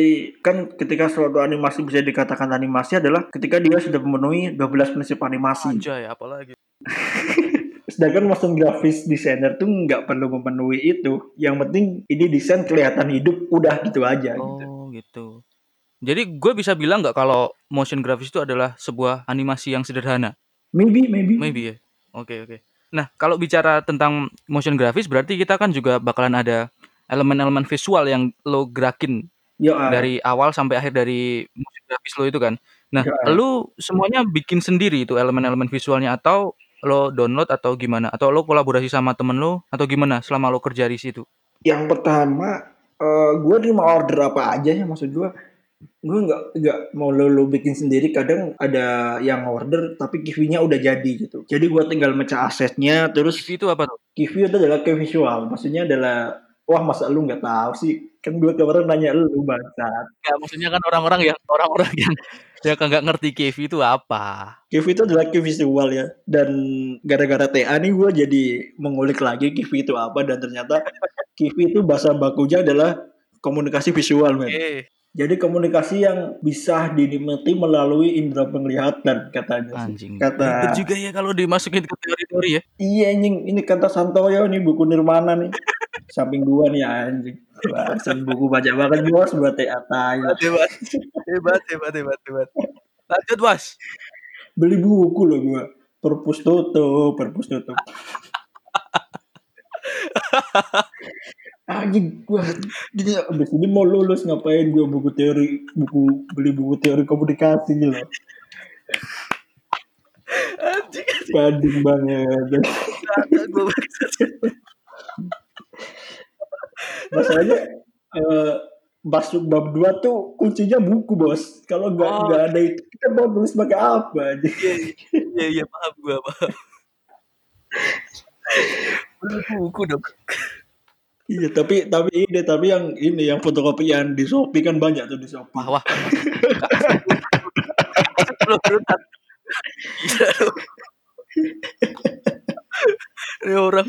kan ketika suatu animasi bisa dikatakan animasi adalah ketika dia sudah memenuhi 12 prinsip animasi. Anjay, apalagi. Sedangkan motion graphics designer tuh nggak perlu memenuhi itu. Yang penting ini desain kelihatan hidup, udah gitu aja. gitu. Oh gitu. Jadi gue bisa bilang nggak kalau motion grafis itu adalah sebuah animasi yang sederhana? Maybe, maybe. Maybe ya. Oke oke. Nah, kalau bicara tentang motion grafis berarti kita kan juga bakalan ada elemen-elemen visual yang lo gerakin Yo, ah. dari awal sampai akhir dari motion grafis lo itu kan. Nah, Yo, ah. lu semuanya bikin sendiri itu elemen-elemen visualnya atau lo download atau gimana? Atau lo kolaborasi sama temen lo atau gimana selama lo kerja di situ? Yang pertama, uh, gue terima order apa aja ya maksud gue gue nggak nggak mau lo, lo bikin sendiri kadang ada yang order tapi kivinya udah jadi gitu. Jadi gue tinggal mecah asetnya terus Kivi itu apa tuh? Kivi itu adalah key visual maksudnya adalah wah masa lu nggak tahu sih? Kan gue kemarin nanya lu bangsat. Ya maksudnya kan orang-orang yang orang-orang yang yang nggak ngerti Kivi itu apa? Kivi itu adalah key visual ya. Dan gara-gara TA nih gue jadi mengulik lagi Kivi itu apa dan ternyata Kivi itu bahasa bakunya adalah komunikasi visual men. Eh, jadi komunikasi yang bisa dinikmati melalui indera penglihatan katanya. sih. anjing. Kata Ribet juga ya kalau dimasukin ke teori-teori ya. iya anjing ini kata Santoyo nih buku Nirmana nih. Samping gua nih anjing. Bahasan buku banyak banget bos buat TA tai. Hebat, hebat, hebat, hebat, hebat. Lanjut, Bos. Beli buku loh gua. Perpus tutup, perpus tutup. anjing gua gini abis ini mau lulus ngapain gua buku teori buku beli buku teori komunikasi gitu loh Anjing, Banding banget. gua Masalahnya eh masuk bab 2 tuh kuncinya buku, Bos. Kalau nggak Oh. nggak ada itu kita mau nulis pakai apa aja. Iya, iya, iya, paham gua, paham. Buku dong. Iya, tapi tapi ini tapi yang ini yang fotokopian di Shopee kan banyak tuh di Shopee. Wah. Ini orang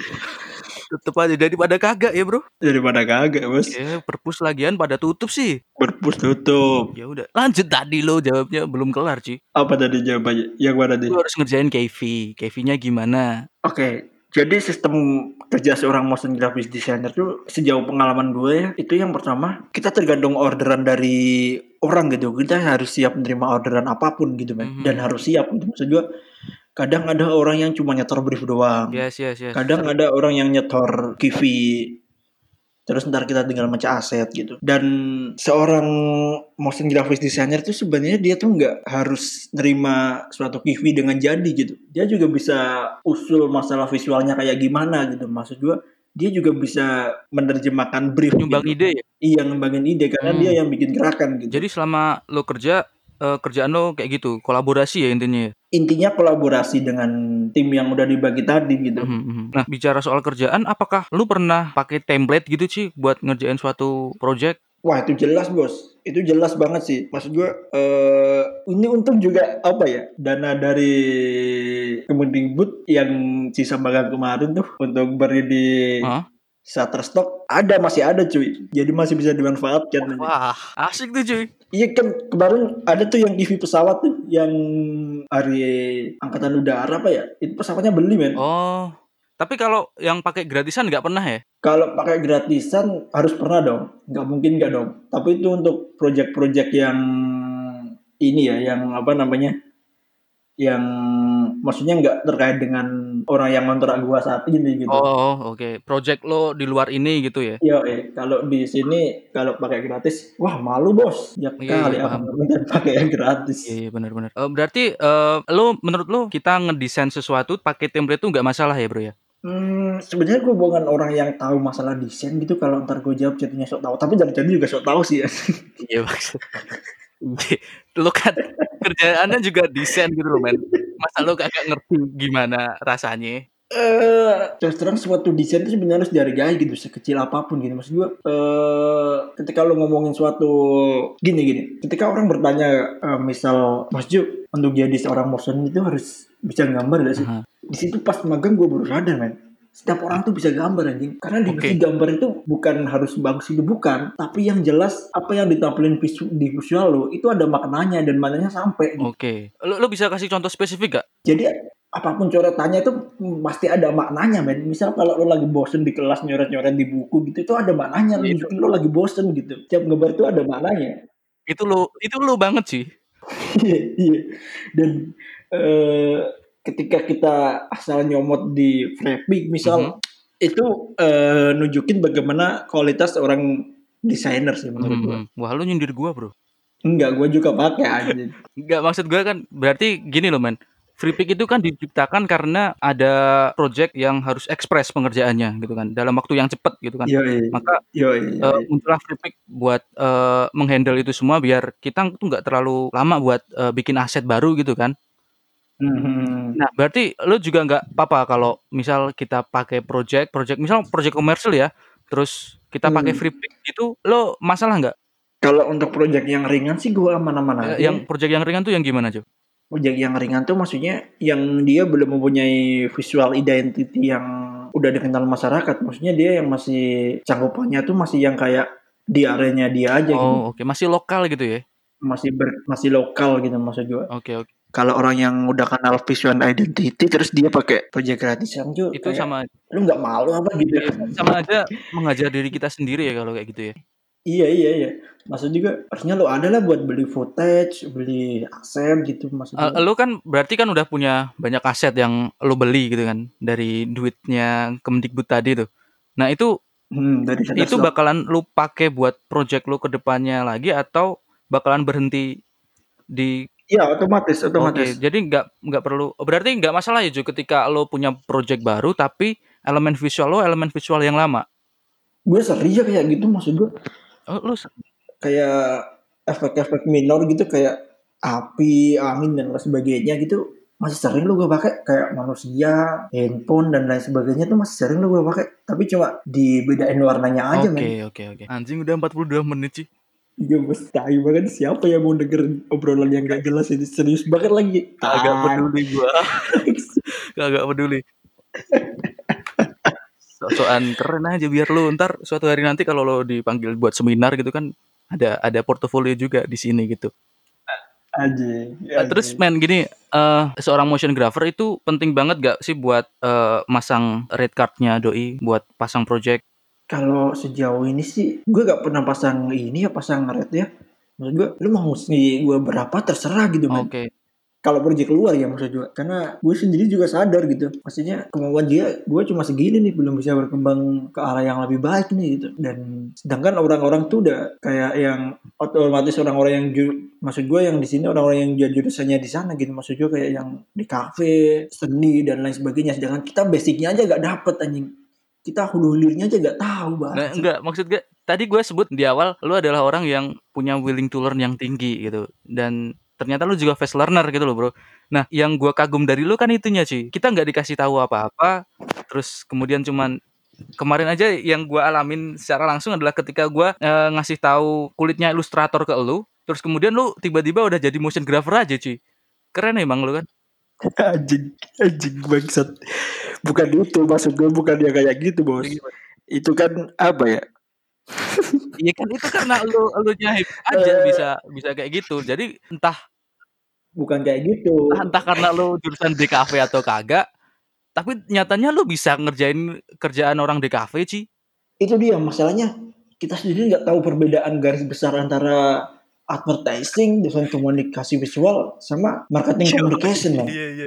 tetep aja daripada kagak ya, Bro. Daripada kagak, Bos. Ya, perpus lagian pada tutup sih. Perpus tutup. Ya udah, lanjut tadi lo jawabnya belum kelar, Ci. Apa tadi jawabannya? Yang mana tadi? Lu harus ngerjain KV. KV-nya gimana? Oke, jadi sistem kerja seorang motion graphics designer tuh sejauh pengalaman gue ya, itu yang pertama kita tergantung orderan dari orang gitu. Kita harus siap menerima orderan apa pun gitu kan, Mhm. dan harus siap gitu. Maksud gue, kadang ada orang yang cuma nyetor brief doang. Yes, yes, yes. Kadang ada orang yang nyetor kivi terus ntar kita tinggal macam aset gitu dan seorang motion graphics designer tuh sebenarnya dia tuh nggak harus nerima suatu kivi dengan jadi gitu dia juga bisa usul masalah visualnya kayak gimana gitu maksud gua dia juga bisa menerjemahkan brief Nyumbang gitu. ide ya. iya ngembangin ide karena Hmm. dia yang bikin gerakan gitu Jadi selama lo kerja eh, kerjaan lo kayak gitu, kolaborasi ya intinya ya. Intinya kolaborasi dengan tim yang udah dibagi tadi gitu Mhm, mhm. Nah, bicara soal kerjaan, apakah lu pernah pakai template gitu sih buat ngerjain suatu project? Wah itu jelas bos, itu jelas banget sih. Maksud gue, eh ini untung juga apa ya dana dari Kemendikbud yang sisa magang kemarin tuh untuk beri di Hah? Shutterstock ada masih ada cuy, jadi masih bisa dimanfaatkan. Wah, asik tuh cuy. Iya kan kemarin ada tuh yang TV pesawat tuh yang hari angkatan udara apa ya? Itu pesawatnya beli men. Oh, tapi kalau yang pakai gratisan nggak pernah ya? Kalau pakai gratisan harus pernah dong, nggak mungkin nggak dong. Tapi itu untuk project-project yang ini ya, yang apa namanya, yang maksudnya nggak terkait dengan orang yang ngontrak gua saat ini gitu. Oh, oke. Project lo di luar ini gitu ya? Iya, eh kalau di sini kalau pakai gratis, wah malu bos. Ya Iya, kali iya, minta pakai yang gratis. Iya, iya benar-benar. Eh, berarti eh, lo menurut lo kita ngedesain sesuatu pakai template tuh nggak masalah ya, Bro ya? Hmm, sebenarnya gue bukan orang yang tahu masalah desain gitu kalau ntar gue jawab jadinya sok tahu. Tapi dari tadi juga sok tahu sih ya. Iya, maksud. Iya. Lo kan kerjaannya juga desain gitu loh, men. Masa lo kagak ngerti gimana rasanya? eh terus terang suatu desain itu sebenarnya harus dihargai gitu sekecil apa pun gitu maksud gue eh ketika lo ngomongin suatu gini gini ketika orang bertanya eh, misal Mas Ju untuk jadi seorang motion itu harus bisa gambar gak sih Aha. di situ pas magang gue baru sadar men setiap orang tuh bisa gambar anjing karena di di gambar itu bukan harus bagus itu bukan tapi yang jelas apa yang ditampilin visu, di visual lo itu ada maknanya dan maknanya sampai gitu. Oke. Lo, lo bisa kasih contoh spesifik gak? Jadi apa pun coretannya itu pasti ada maknanya men. Misal kalau lo lagi bosen di kelas nyoret-nyoret di buku gitu itu ada maknanya. Lo Itu. nunjukin lo lagi bosen gitu. Tiap gambar itu ada maknanya. Itu lo itu lo banget sih. Iya, iya. Dan eh, ketika kita asal nyomot di Freepik misal Mhm. itu eh, nunjukin bagaimana kualitas orang desainer sih menurut gua. Mhm. Wah, lu nyindir gua, Bro. Enggak, gua juga pakai anjing. Enggak, maksud gua kan berarti gini loh, men. Freepik itu kan diciptakan karena ada project yang harus ekspres pengerjaannya gitu kan, dalam waktu yang cepat gitu kan. Yoi. Maka Yoi, eh, yoi. muncullah Freepik buat eh, menghandle itu semua biar kita tuh nggak terlalu lama buat eh, bikin aset baru gitu kan. Mhm. Nah, berarti lu juga nggak apa-apa kalau misal kita pakai project, project misal project komersil ya, terus kita pakai Hmm. Freepik itu lo masalah nggak? Kalau untuk project yang ringan sih gua aman-aman Eh, aja. yang project yang ringan tuh yang gimana, Jo? project yang ringan tuh maksudnya yang dia belum mempunyai visual identity yang udah dikenal masyarakat. Maksudnya dia yang masih cangkupannya tuh masih yang kayak di areanya dia aja gitu. Oh, oke, masih lokal gitu ya. Masih ber, masih lokal gitu maksud gua. Oke, oke. Kalau orang yang udah kenal visual identity terus dia pakai project gratisan tuh Itu kayak, sama lu nggak malu apa gitu. iya, sama aja mengajar diri kita sendiri ya kalau kayak gitu ya. Iya iya iya. Maksud juga harusnya lu ada lah buat beli footage, beli aset gitu Eh, maksudnya. lu kan berarti kan udah punya banyak aset yang lu beli gitu kan dari duitnya Kemdikbud tadi tuh. Nah, itu Hmm, dari itu bakalan lu pakai buat project lu ke depannya lagi atau bakalan berhenti di Iya otomatis Oke, otomatis. jadi nggak nggak perlu berarti nggak masalah ya Ju ketika lo punya project baru tapi elemen visual lo elemen visual yang lama. Gue sering ya kayak gitu maksud gue. Oh, se- kayak efek-efek minor gitu kayak api, angin dan lain sebagainya gitu masih sering lu gue pakai kayak manusia, handphone dan lain sebagainya tuh masih sering lu gue pakai tapi cuma dibedain warnanya aja Oke, men. oke, oke. Anjing udah 42 menit sih. Iya bos tai banget siapa yang mau denger obrolan yang gak jelas ini serius banget lagi. Agak Tai. peduli gua. Agak peduli. Sosokan keren aja biar lu ntar suatu hari nanti kalau lo dipanggil buat seminar gitu kan ada ada portofolio juga di sini gitu. Aja. Eh, terus men gini, eh seorang motion grapher itu penting banget gak sih buat eh, masang rate cardnya doi buat pasang project? Kalau sejauh ini sih gue gak pernah pasang ini ya pasang red ya. Maksud gue lu mau mesti gue berapa terserah gitu men. Oke. kalau project keluar ya maksud gue karena gue sendiri juga sadar gitu maksudnya kemauan dia gue cuma segini nih belum bisa berkembang ke arah yang lebih baik nih gitu dan sedangkan orang-orang tuh udah kayak yang otomatis orang-orang yang maksud gue yang di sini orang-orang yang jadi jurusannya di sana gitu maksud gue kayak yang di kafe seni dan lain sebagainya sedangkan kita basicnya aja gak dapet anjing kita hulu hilirnya aja gak tahu Nah, banget enggak, maksud gue tadi gue sebut di awal lu adalah orang yang punya willing to learn yang tinggi gitu. Dan ternyata lu juga fast learner gitu loh bro. Nah yang gue kagum dari lu kan itunya sih kita nggak dikasih tahu apa-apa terus kemudian cuman kemarin aja yang gue alamin secara langsung adalah ketika gue eh, ngasih tahu kulitnya ilustrator ke lu terus kemudian lu tiba-tiba udah jadi motion grapher aja cuy keren emang lu kan? Anjing anjing bangsat bukan itu maksud gue bukan dia kayak gitu bos. Itu kan apa ya? Iya kan itu karena lu lu nyahip aja bisa bisa kayak gitu. Jadi entah bukan kayak gitu. entah, entah karena lu jurusan DKV atau kagak tapi nyatanya lu bisa ngerjain kerjaan orang DKV Ci. Itu dia masalahnya. Kita sendiri nggak tahu perbedaan garis besar antara advertising desain komunikasi visual sama marketing communication man. iya iya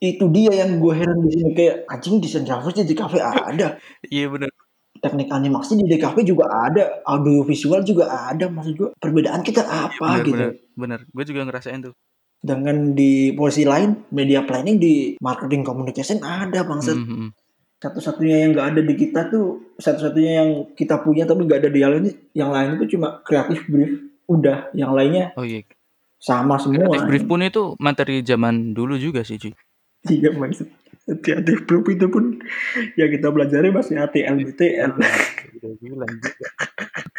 itu dia yang gue heran di sini kayak anjing desain grafis di DKV ada. Iya bener. Teknik animasi di DKV juga ada audio visual juga ada maksud gue perbedaan kita apa bener gitu. bener bener. Gue juga ngerasain tuh. Dengan di posisi lain media planning di marketing communication ada bangsat. Hmm, hmm, satu-satunya yang nggak ada di kita tuh satu-satunya yang kita punya tapi nggak ada di yang lain yang lain itu cuma kreatif brief udah. Yang lainnya oh iya. sama semua. Creative brief pun itu materi zaman dulu juga sih Ci iya maksud kreatif brief itu pun yang kita pelajari masih ATL BTL.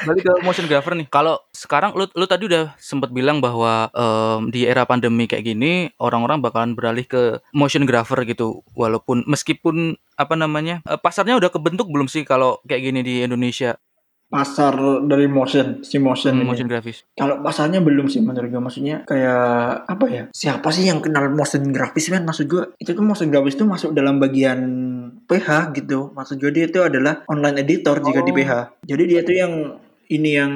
Balik ke motion grapher nih. Kalau sekarang lu lu tadi udah sempat bilang bahwa em, di era pandemi kayak gini orang-orang bakalan beralih ke motion grapher gitu. Walaupun meskipun apa namanya eh, pasarnya udah kebentuk belum sih kalau kayak gini di Indonesia pasar dari motion si motion hmm, ini motion grafis. kalau pasarnya belum sih menurut gue maksudnya kayak apa ya siapa sih yang kenal motion grafis kan maksud gue itu kan motion grafis itu masuk dalam bagian PH gitu maksud gue dia itu adalah online editor jika di Oh. PH jadi dia tuh yang ini yang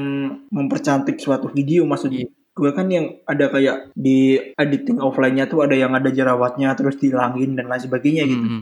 mempercantik suatu video maksud Iya. gue kan yang ada kayak di editing offline-nya tuh ada yang ada jerawatnya terus dihilangin dan lain sebagainya gitu. Mhm.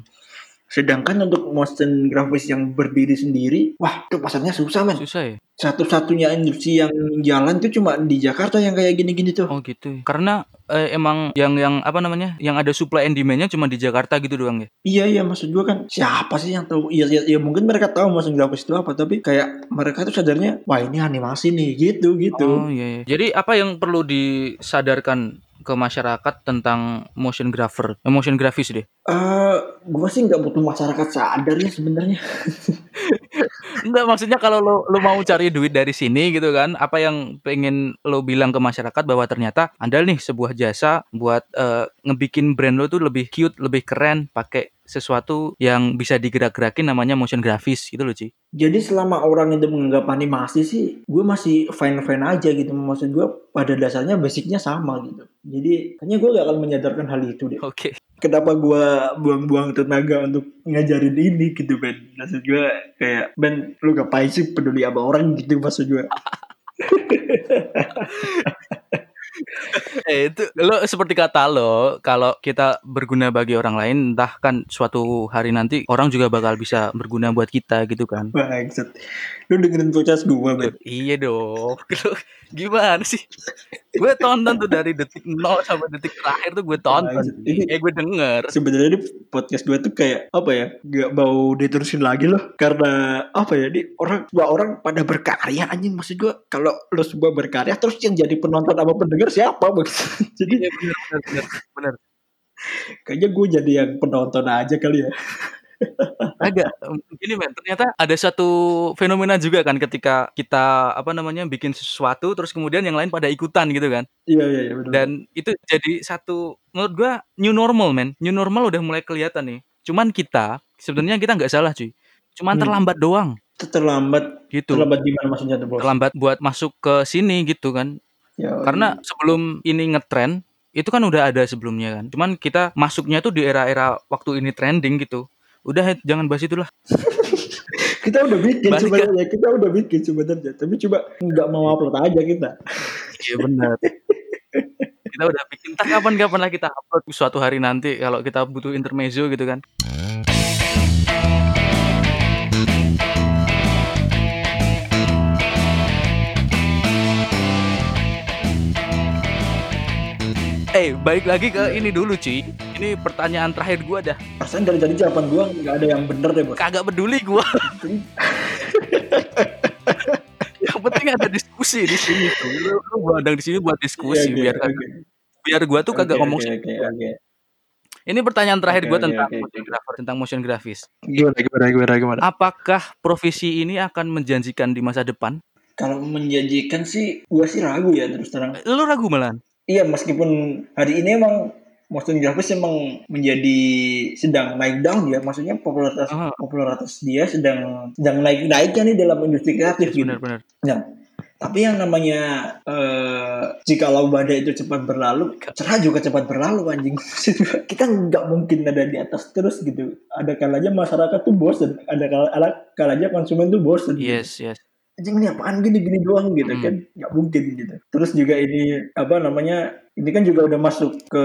Sedangkan untuk motion grafis yang berdiri sendiri, wah itu pasarnya susah men. Susah ya? Satu-satunya industri yang jalan tuh cuma di Jakarta yang kayak gini-gini tuh. Oh gitu. Karena eh, emang yang yang apa namanya? Yang ada supply and demand-nya cuma di Jakarta gitu doang ya. Iya iya maksud gue kan siapa sih yang tahu? Iya iya ya, mungkin mereka tahu motion grafis itu apa, tapi kayak mereka tuh sadarnya wah ini animasi nih gitu gitu. Oh iya, iya. Jadi apa yang perlu disadarkan ke masyarakat tentang motion grapher, eh, motion grafis deh? Eh, gue sih nggak butuh masyarakat sadar ya sebenarnya. Enggak maksudnya kalau lo lo mau cari duit dari sini gitu kan, apa yang pengen lo bilang ke masyarakat bahwa ternyata ada nih sebuah jasa buat eh, ngebikin brand lo tuh lebih cute, lebih keren, pakai sesuatu yang bisa digerak-gerakin namanya motion grafis gitu loh, Ci. Jadi selama orang itu menganggap animasi sih, gue masih fine-fine aja gitu. Maksud gue pada dasarnya basicnya sama gitu. Jadi kayaknya gue gak akan menyadarkan hal itu deh. Oke. Kenapa gue buang-buang tenaga untuk ngajarin ini gitu Ben. Maksud gue kayak Ben lu ngapain sih peduli sama orang gitu maksud gue. Eh itu lo seperti kata lo, kalau kita berguna bagi orang lain, entah kan suatu hari nanti orang juga bakal bisa berguna buat kita gitu kan. Lu dengerin podcast gue Ben. Iya dong. Lo gimana sih? Gue tonton tuh dari detik 0 sampai detik terakhir tuh gue tonton. Bangsat. Ini- Eh gue denger. Sebenarnya ini podcast gue tuh kayak apa ya? Gak mau diterusin lagi loh karena apa ya? Di orang semua orang pada berkarya anjing maksud gue kalau lo semua berkarya terus yang jadi penonton apa pendengar siapa bang? jadi Iya bener bener bener. bener. kayaknya gue jadi yang penonton aja kali ya. Agak gini men, ternyata ada satu fenomena juga kan ketika kita apa namanya bikin sesuatu terus kemudian yang lain pada ikutan gitu kan. Iya iya iya benar. Dan itu jadi satu menurut gua new normal men. New normal udah mulai kelihatan nih. Cuman kita sebenarnya kita nggak salah cuy. Cuman Hmm. terlambat doang terlambat gitu. terlambat gimana maksudnya tuh bos? Terlambat buat masuk ke sini gitu kan. Ya, Karena sebelum ini ngetren itu kan udah ada sebelumnya kan. Cuman kita masuknya tuh di era-era waktu ini trending gitu. Udah Hed, jangan bahas itulah. kita udah bikin Balik sebenarnya kita udah bikin sebenarnya tapi coba nggak mau upload aja kita. Iya benar. kita udah bikin entah kapan-kapan lah kita upload suatu hari nanti kalau kita butuh intermezzo gitu kan. Eh, balik lagi ke ini dulu, Ci. Ini pertanyaan terakhir gua dah. Perasaan dari tadi jawaban gue nggak ada yang bener deh bos. Kagak peduli gua. Yang penting ada diskusi di sini tuh. Lu, lu ada di sini buat diskusi Iya, biar oke, oke. biar gua tuh kagak Oke, ngomong sih. oke, oke. Ini pertanyaan terakhir gua oke, tentang oke, motion oke. grapher, tentang motion grafis. Gimana gimana gimana gimana? Apakah profesi ini akan menjanjikan di masa depan? Kalau menjanjikan sih, gue sih ragu ya terus terang. Lu ragu malahan? Iya meskipun hari ini emang motion grafis emang menjadi sedang naik down ya, maksudnya popularitas Ah. popularitas dia sedang sedang naik naiknya nih dalam industri kreatif gitu. Benar-benar. Nah, tapi yang namanya eh jikalau badai itu cepat berlalu, cerah juga cepat berlalu anjing. Kita nggak mungkin ada di atas terus gitu. Ada kalanya masyarakat tuh bosen, ada kal- ada kalanya konsumen tuh bosen. gitu. Yes, yes. Anjing ini apaan gini-gini doang gitu Hmm. kan. Nggak mungkin gitu. Terus juga ini apa namanya? Ini kan juga udah masuk ke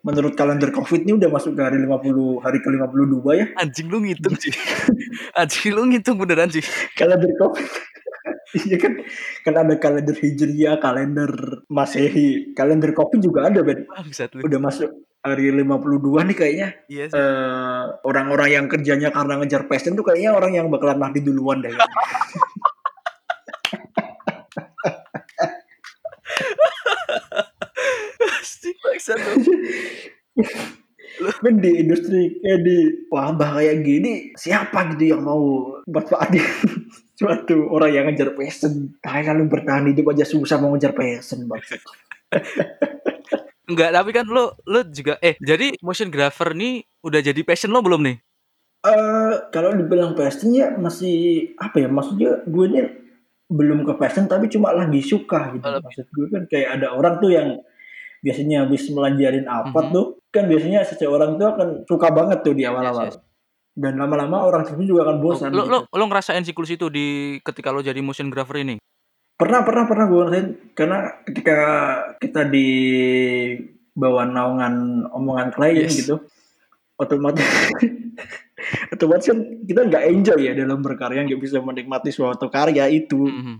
menurut kalender Covid ini udah masuk ke hari 50 hari ke-52 ya. Anjing lu ngitung sih. Anjing lu ngitung beneran sih. kalender covid iya kan kan ada kalender hijriah kalender masehi kalender kopi juga ada Ben lu. udah masuk hari 52 nih kayaknya Yes. eh orang-orang yang kerjanya karena ngejar passion tuh kayaknya orang yang bakalan mati duluan deh Bangsat lu. Men di industri kayak di wabah kayak gini siapa gitu yang mau manfaatin suatu orang yang ngejar passion kayak kalau bertahan hidup aja susah mau ngejar passion bang Enggak, tapi kan lu lu juga eh jadi motion grapher nih udah jadi passion lo belum nih? Eh kalau dibilang passion ya masih apa ya maksudnya gue ini belum ke passion tapi cuma lagi suka gitu Oh, maksud gue kan kayak ada orang tuh yang biasanya habis melanjarin apa Mhm. tuh kan biasanya seseorang tuh akan suka banget tuh di awal-awal Yes, yes. dan lama-lama orang tersebut juga akan bosan Lo, gitu. lo, lo ngerasain siklus itu di ketika lo jadi motion grapher ini? Pernah pernah pernah gue ngerasain karena ketika kita di bawah naungan omongan klien Yes. gitu, otomatis otomatis kan kita nggak enjoy ya dalam berkarya, nggak bisa menikmati suatu karya itu Mhm.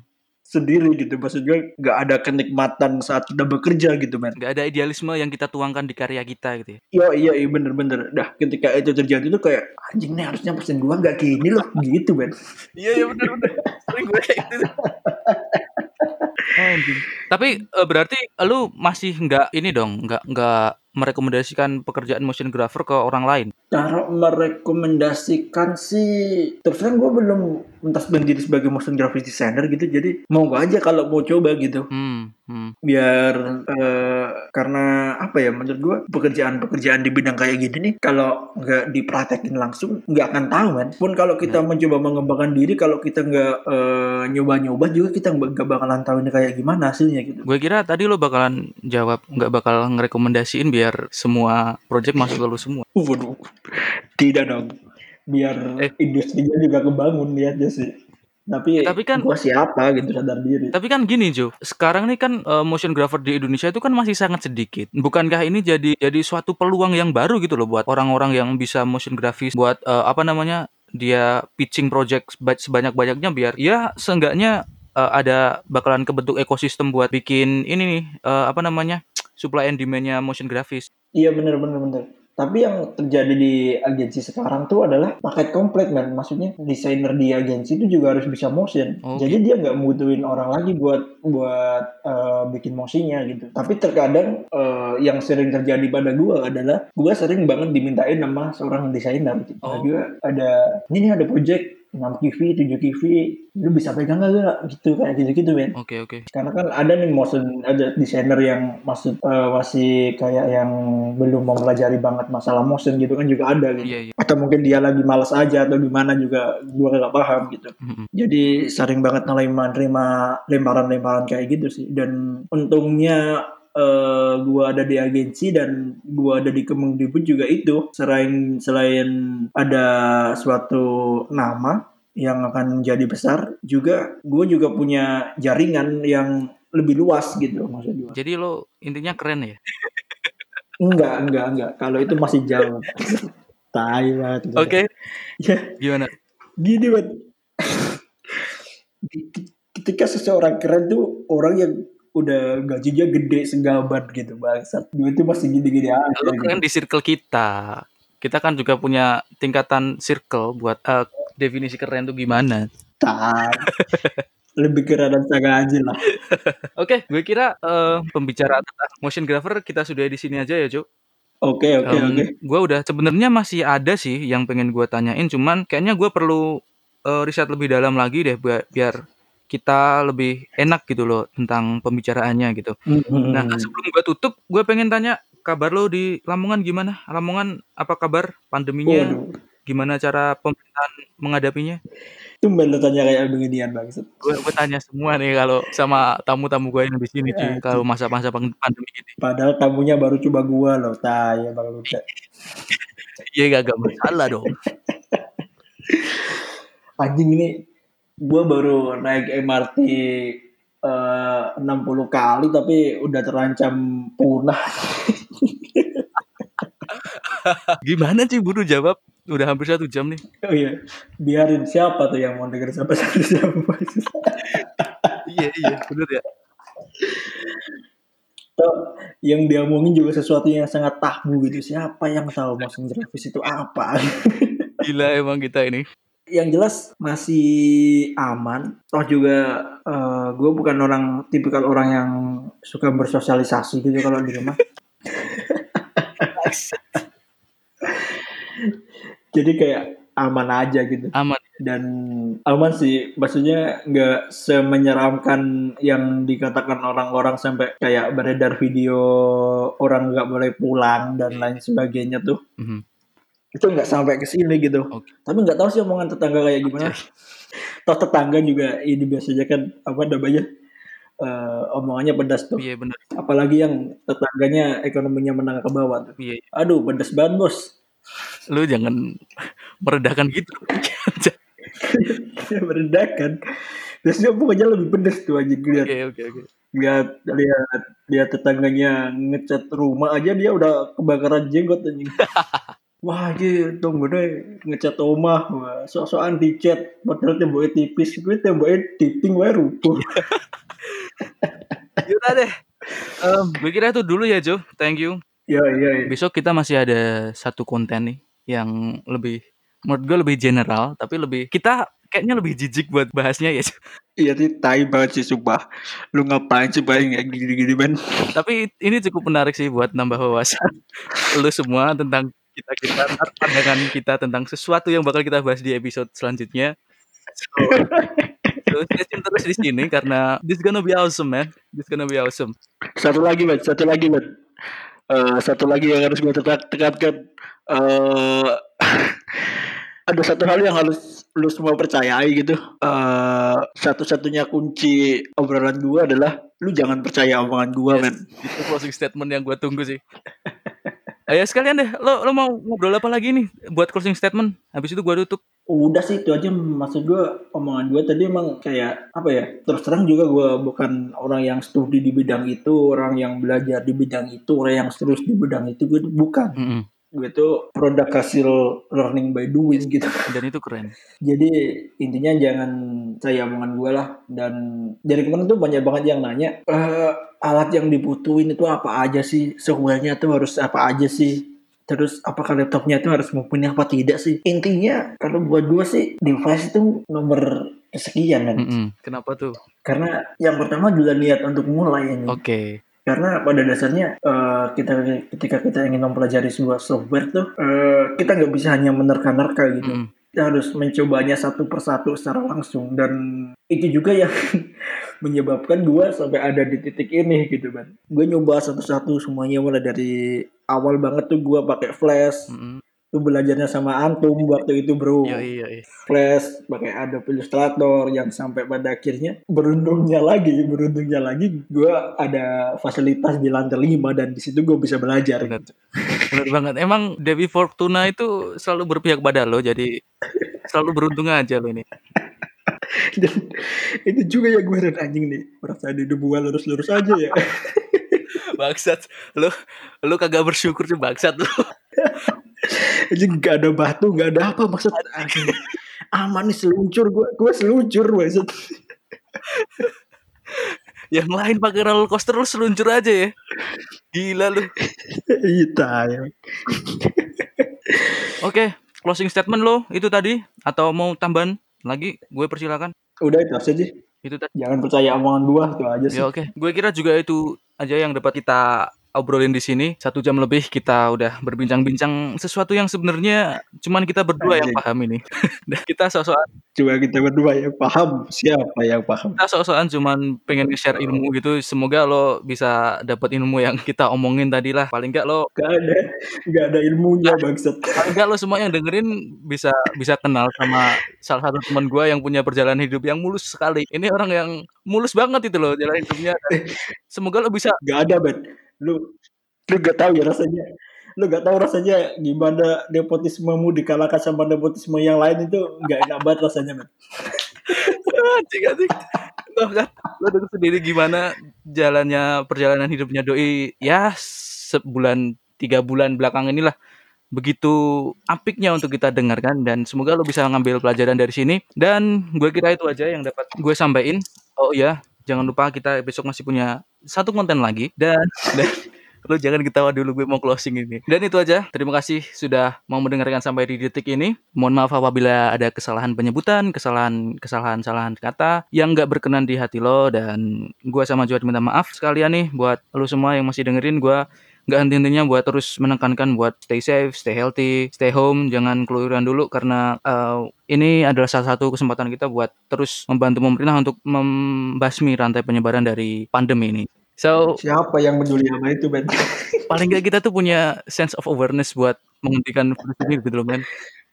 Sendiri gitu. Maksud gue nggak ada kenikmatan saat kita bekerja gitu, men. Nggak ada idealisme yang kita tuangkan di karya kita gitu ya. Iya iya iya bener-bener. Dah ketika itu terjadi tuh kayak anjing nih harusnya pesen gua nggak gini loh gitu, men. Iya iya benar benar. Sering gue kayak gitu. Anjing. Tapi eh, berarti lu masih nggak ini dong, nggak nggak merekomendasikan pekerjaan motion grapher ke orang lain. Cara merekomendasikan sih terus terang gue belum mentasbih diri sebagai motion graphic designer gitu jadi mau gak aja kalau mau coba gitu Hmm, hmm. biar eh, karena apa ya menurut gue pekerjaan-pekerjaan di bidang kayak gini nih kalau nggak dipraktekin langsung nggak akan tahu kan pun kalau kita mencoba mengembangkan diri kalau kita nggak eh, nyoba-nyoba juga kita nggak bakalan tahu ini kayak gimana hasilnya gitu Gue kira tadi lu bakalan jawab nggak bakal ngerekomendasiin biar semua project masuk ke lu semua. Waduh, tidak dong. Biar Eh. industrinya juga kebangun lihatnya sih. Tapi, Tapi kan- gua siapa gitu sadar diri. Tapi kan gini Jo, sekarang nih kan eh, motion grapher di Indonesia itu kan masih sangat sedikit. Bukankah ini jadi jadi suatu peluang yang baru gitu loh buat orang-orang yang bisa motion grafis buat eh, apa namanya dia pitching project seba- sebanyak-banyaknya biar ya seenggaknya eh, ada bakalan kebentuk ekosistem buat bikin ini nih eh, apa namanya supply and demand-nya motion grafis. Iya bener bener bener. Tapi yang terjadi di agensi sekarang tuh adalah paket komplit man. Maksudnya desainer di agensi itu juga harus bisa motion. Oke. Jadi dia nggak butuhin orang lagi buat buat eh, bikin motionnya gitu. Tapi terkadang eh, yang sering terjadi pada gua adalah gua sering banget dimintain sama seorang desainer. Gitu. Nah, Oh. gua ada ini ada project 6 kV, 7 kV, lu bisa pegang gak gak? Gitu kayak gitu-gitu men. Oke oke. Karena kan ada nih motion ada desainer yang maksud eh, masih kayak yang belum mempelajari banget masalah motion gitu kan juga ada gitu. Iya iya. Atau mungkin dia lagi malas aja atau gimana juga gua gak paham gitu. Mm-mm. Jadi sering banget nerima nerima lemparan-lemparan kayak gitu sih. Dan untungnya eh, gua ada di agensi dan gua ada di Kemendikbud juga itu. Selain selain ada suatu nama yang akan menjadi besar juga gue juga punya jaringan yang lebih luas gitu maksud gue Jadi lo intinya keren ya. enggak enggak enggak. Kalau itu masih jauh. Tai banget. Oke. ya. Gimana? gini banget ketika seseorang keren tuh orang yang udah gajinya gede segaban gitu bangsat gue itu masih gini-gini aja Lo gitu. keren di circle kita. Kita kan juga punya tingkatan circle buat eh, definisi keren tuh gimana. Tai. lebih keren dan aja lah Oke, gue kira eh, pembicaraan tentang motion grapher kita sudah di sini aja ya, Jo. oke oke Em, oke Gue udah sebenarnya masih ada sih yang pengen gue tanyain, cuman kayaknya gue perlu eh, riset lebih dalam lagi deh biar, biar kita lebih enak gitu loh tentang pembicaraannya gitu. Nah, Hmm. sebelum gue tutup, gue pengen tanya kabar lo di Lamongan gimana? Lamongan apa kabar? Pandeminya Waduh. gimana cara pemerintahan menghadapinya? Tumben lo tanya kayak beginian bangsat. Gue gue tanya semua nih kalau sama tamu-tamu gue yang di sini cuy, Ya, kalau masa-masa pandemi gini. Padahal tamunya baru coba gua loh, tai bang Luda. Iya gak, gak masalah dong. Anjing ini gua baru naik MRT eh, 60 kali tapi udah terancam punah. Gimana sih Buru jawab? Udah hampir satu jam nih. Oh iya, biarin siapa tuh yang mau denger sampai satu jam. iya iya bener ya. Tuh, yang diomongin juga sesuatu yang sangat tabu gitu. Siapa yang tahu motion grafis itu apa? Gila emang kita ini. Yang jelas masih aman. Toh juga gue bukan orang tipikal orang yang suka bersosialisasi gitu kalau di rumah. Jadi kayak aman aja gitu Aman. dan aman sih maksudnya nggak semenyeramkan yang dikatakan orang-orang sampai kayak beredar video orang nggak boleh pulang dan lain sebagainya tuh Mhm. Itu nggak sampai ke sini gitu Oke. tapi nggak tahu sih omongan tetangga kayak gimana toh tetangga juga ini biasanya kan apa namanya eh, omongannya pedas tuh Iya bener. apalagi yang tetangganya ekonominya menengah ke bawah tuh Iya. aduh pedas banget bos Lu jangan meredakan gitu. merendahkan biasanya pokoknya lebih pedes tuh lihat Oke oke oke. lihat lihat lihat tetangganya ngecat rumah aja dia udah kebakaran jenggot anjing wah gitu tunggu deh ngecat rumah wah sok-sokan dicat padahal temboknya tipis gue temboknya tipping wae rubuh Yaudah deh. Em, gue kira itu dulu ya Jo. Thank you. ya iya iya Besok kita masih ada satu konten nih yang lebih menurut gue lebih general tapi lebih kita kayaknya lebih jijik buat bahasnya ya. Iya sih tai banget sih sumpah lu ngapain sih bayang kayak gini-gini men tapi ini cukup menarik sih buat nambah wawasan lu semua tentang kita kita pandangan kita tentang sesuatu yang bakal kita bahas di episode selanjutnya. So, so stay terus di sini karena this gonna be awesome man. This gonna be awesome. satu lagi men satu lagi men Eh, satu lagi yang harus gue tekan- tekankan eh ada satu hal yang harus lu semua percayai gitu eh satu-satunya kunci obrolan gua adalah lu jangan percaya omongan gua Yes, men itu closing statement yang gue tunggu sih. Ayo sekalian deh, lo lo mau ngobrol apa lagi nih buat closing statement? Habis itu gue tutup. udah sih itu aja maksud gua omongan gua tadi emang kayak apa ya terus terang juga gua bukan orang yang studi di bidang itu orang yang belajar di bidang itu orang yang terus di bidang itu gue bukan Mm-mm. gue tuh produk hasil learning by doing gitu Dan itu keren. Jadi intinya jangan saya omongan gue lah dan dari kemarin tuh banyak banget yang nanya "Eh, alat yang dibutuhin itu apa aja sih softwarenya tuh harus apa aja sih terus apakah laptopnya itu harus mumpuni apa tidak sih intinya kalau buat gue sih device itu nomor kesekian kan Mm-mm. Kenapa tuh? karena yang pertama juga niat untuk mulai ini Oke. karena pada dasarnya eh, kita ketika kita ingin mempelajari sebuah software tuh eh, kita nggak bisa hanya menerka-nerka gitu Mm-mm. Harus mencobanya satu persatu secara langsung. Dan itu juga yang menyebabkan gua sampai ada di titik ini gitu kan gue nyoba satu-satu semuanya mulai dari awal banget tuh gua pakai flash. Mm-mm. Tuh belajarnya sama antum waktu itu bro Iya iya iya. flash pakai Adobe Illustrator yang sampai pada akhirnya beruntungnya lagi beruntungnya lagi gua ada fasilitas di lantai 5 dan di situ gue bisa belajar Benar. Benar banget. Emang Dewi Fortuna itu selalu berpihak pada lo, jadi selalu beruntung aja lo ini. dan itu juga ya gue anjing nih merasa di debu lurus-lurus aja ya Bangsat. Lo lo kagak bersyukur sih bangsat lo. anjing gak ada batu gak ada apa maksud aman nih seluncur gue gue seluncur maksud Yang lain pakai roller coaster lo seluncur aja ya. Gila lu. iya tai. Oke, closing statement lo itu tadi atau mau tambahan lagi? Gue persilakan. udah itu aja sih Itu tadi. jangan percaya omongan gua itu aja sih Ya oke. Gue kira juga itu aja yang dapat kita obrolin di sini. Satu jam lebih kita udah berbincang-bincang sesuatu yang sebenarnya cuman kita berdua yang paham ini. Kita sok-sokan cuma kita berdua yang paham siapa yang paham kita sok-sokan cuman pengen share ilmu gitu. Semoga lo bisa dapat ilmu yang kita omongin tadi lah. Paling enggak lo gak ada gak ada ilmunya bangsat paling enggak lo semua yang dengerin bisa bisa kenal sama salah satu teman gue yang punya perjalanan hidup yang mulus sekali. Ini orang yang mulus banget itu loh jalan hidupnya. Dan semoga lo bisa gak ada bet lu lu gak tahu ya rasanya. Lu gak tahu rasanya gimana nepotismemu dikalahkan sama nepotisme yang lain itu gak enak banget rasanya bet anjing anjing. Lo kan lo denger sendiri gimana jalannya perjalanan hidupnya doi. Ya sebulan tiga bulan belakang inilah begitu apiknya untuk kita dengarkan. Dan semoga lo bisa ngambil pelajaran dari sini. Dan gue kira itu aja yang dapat gue sampaikan. Oh iya jangan lupa kita besok masih punya satu konten lagi. Dan dan lo jangan ketawa dulu gue mau closing ini. Dan itu aja. Terima kasih sudah mau mendengarkan sampai di detik ini. Mohon maaf apabila ada kesalahan penyebutan kesalahan kesalahan kesalahan kata yang nggak berkenan di hati lo. Dan gue sama Juat minta maaf sekalian nih buat lo semua yang masih dengerin gue nggak henti-hentinya buat terus menekankan buat stay safe, stay healthy, stay home, jangan keluyuran dulu karena uh, ini adalah salah satu kesempatan kita buat terus membantu pemerintah untuk membasmi rantai penyebaran dari pandemi ini. So, siapa yang peduli sama itu bet paling nggak kita tuh punya sense of awareness buat menghentikan virus ini gitu loh, men.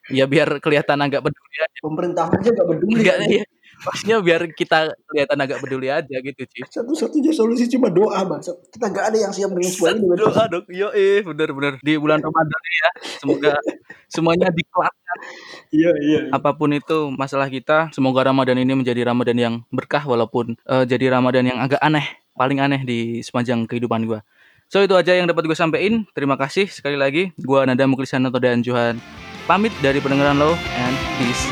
Ya biar kelihatan agak peduli aja. pemerintah aja gak peduli Enggak ya. Maksudnya biar kita kelihatan agak peduli aja gitu, Ci. Satu-satunya solusi cuma doa, Bang. Kita nggak ada yang siap dengan. Bang. Doa dong, yoi, bener bener. Di bulan Ramadan ini ya, semoga semuanya dikelakkan. Iya, iya. Apa pun itu masalah kita, semoga Ramadan ini menjadi Ramadan yang berkah walaupun eh, jadi Ramadan yang agak aneh, paling aneh di sepanjang kehidupan gua. So itu aja yang dapat gue sampein. Terima kasih sekali lagi. Gua Nada Muklisanoto dan Johan pamit dari pendengaran lo and peace.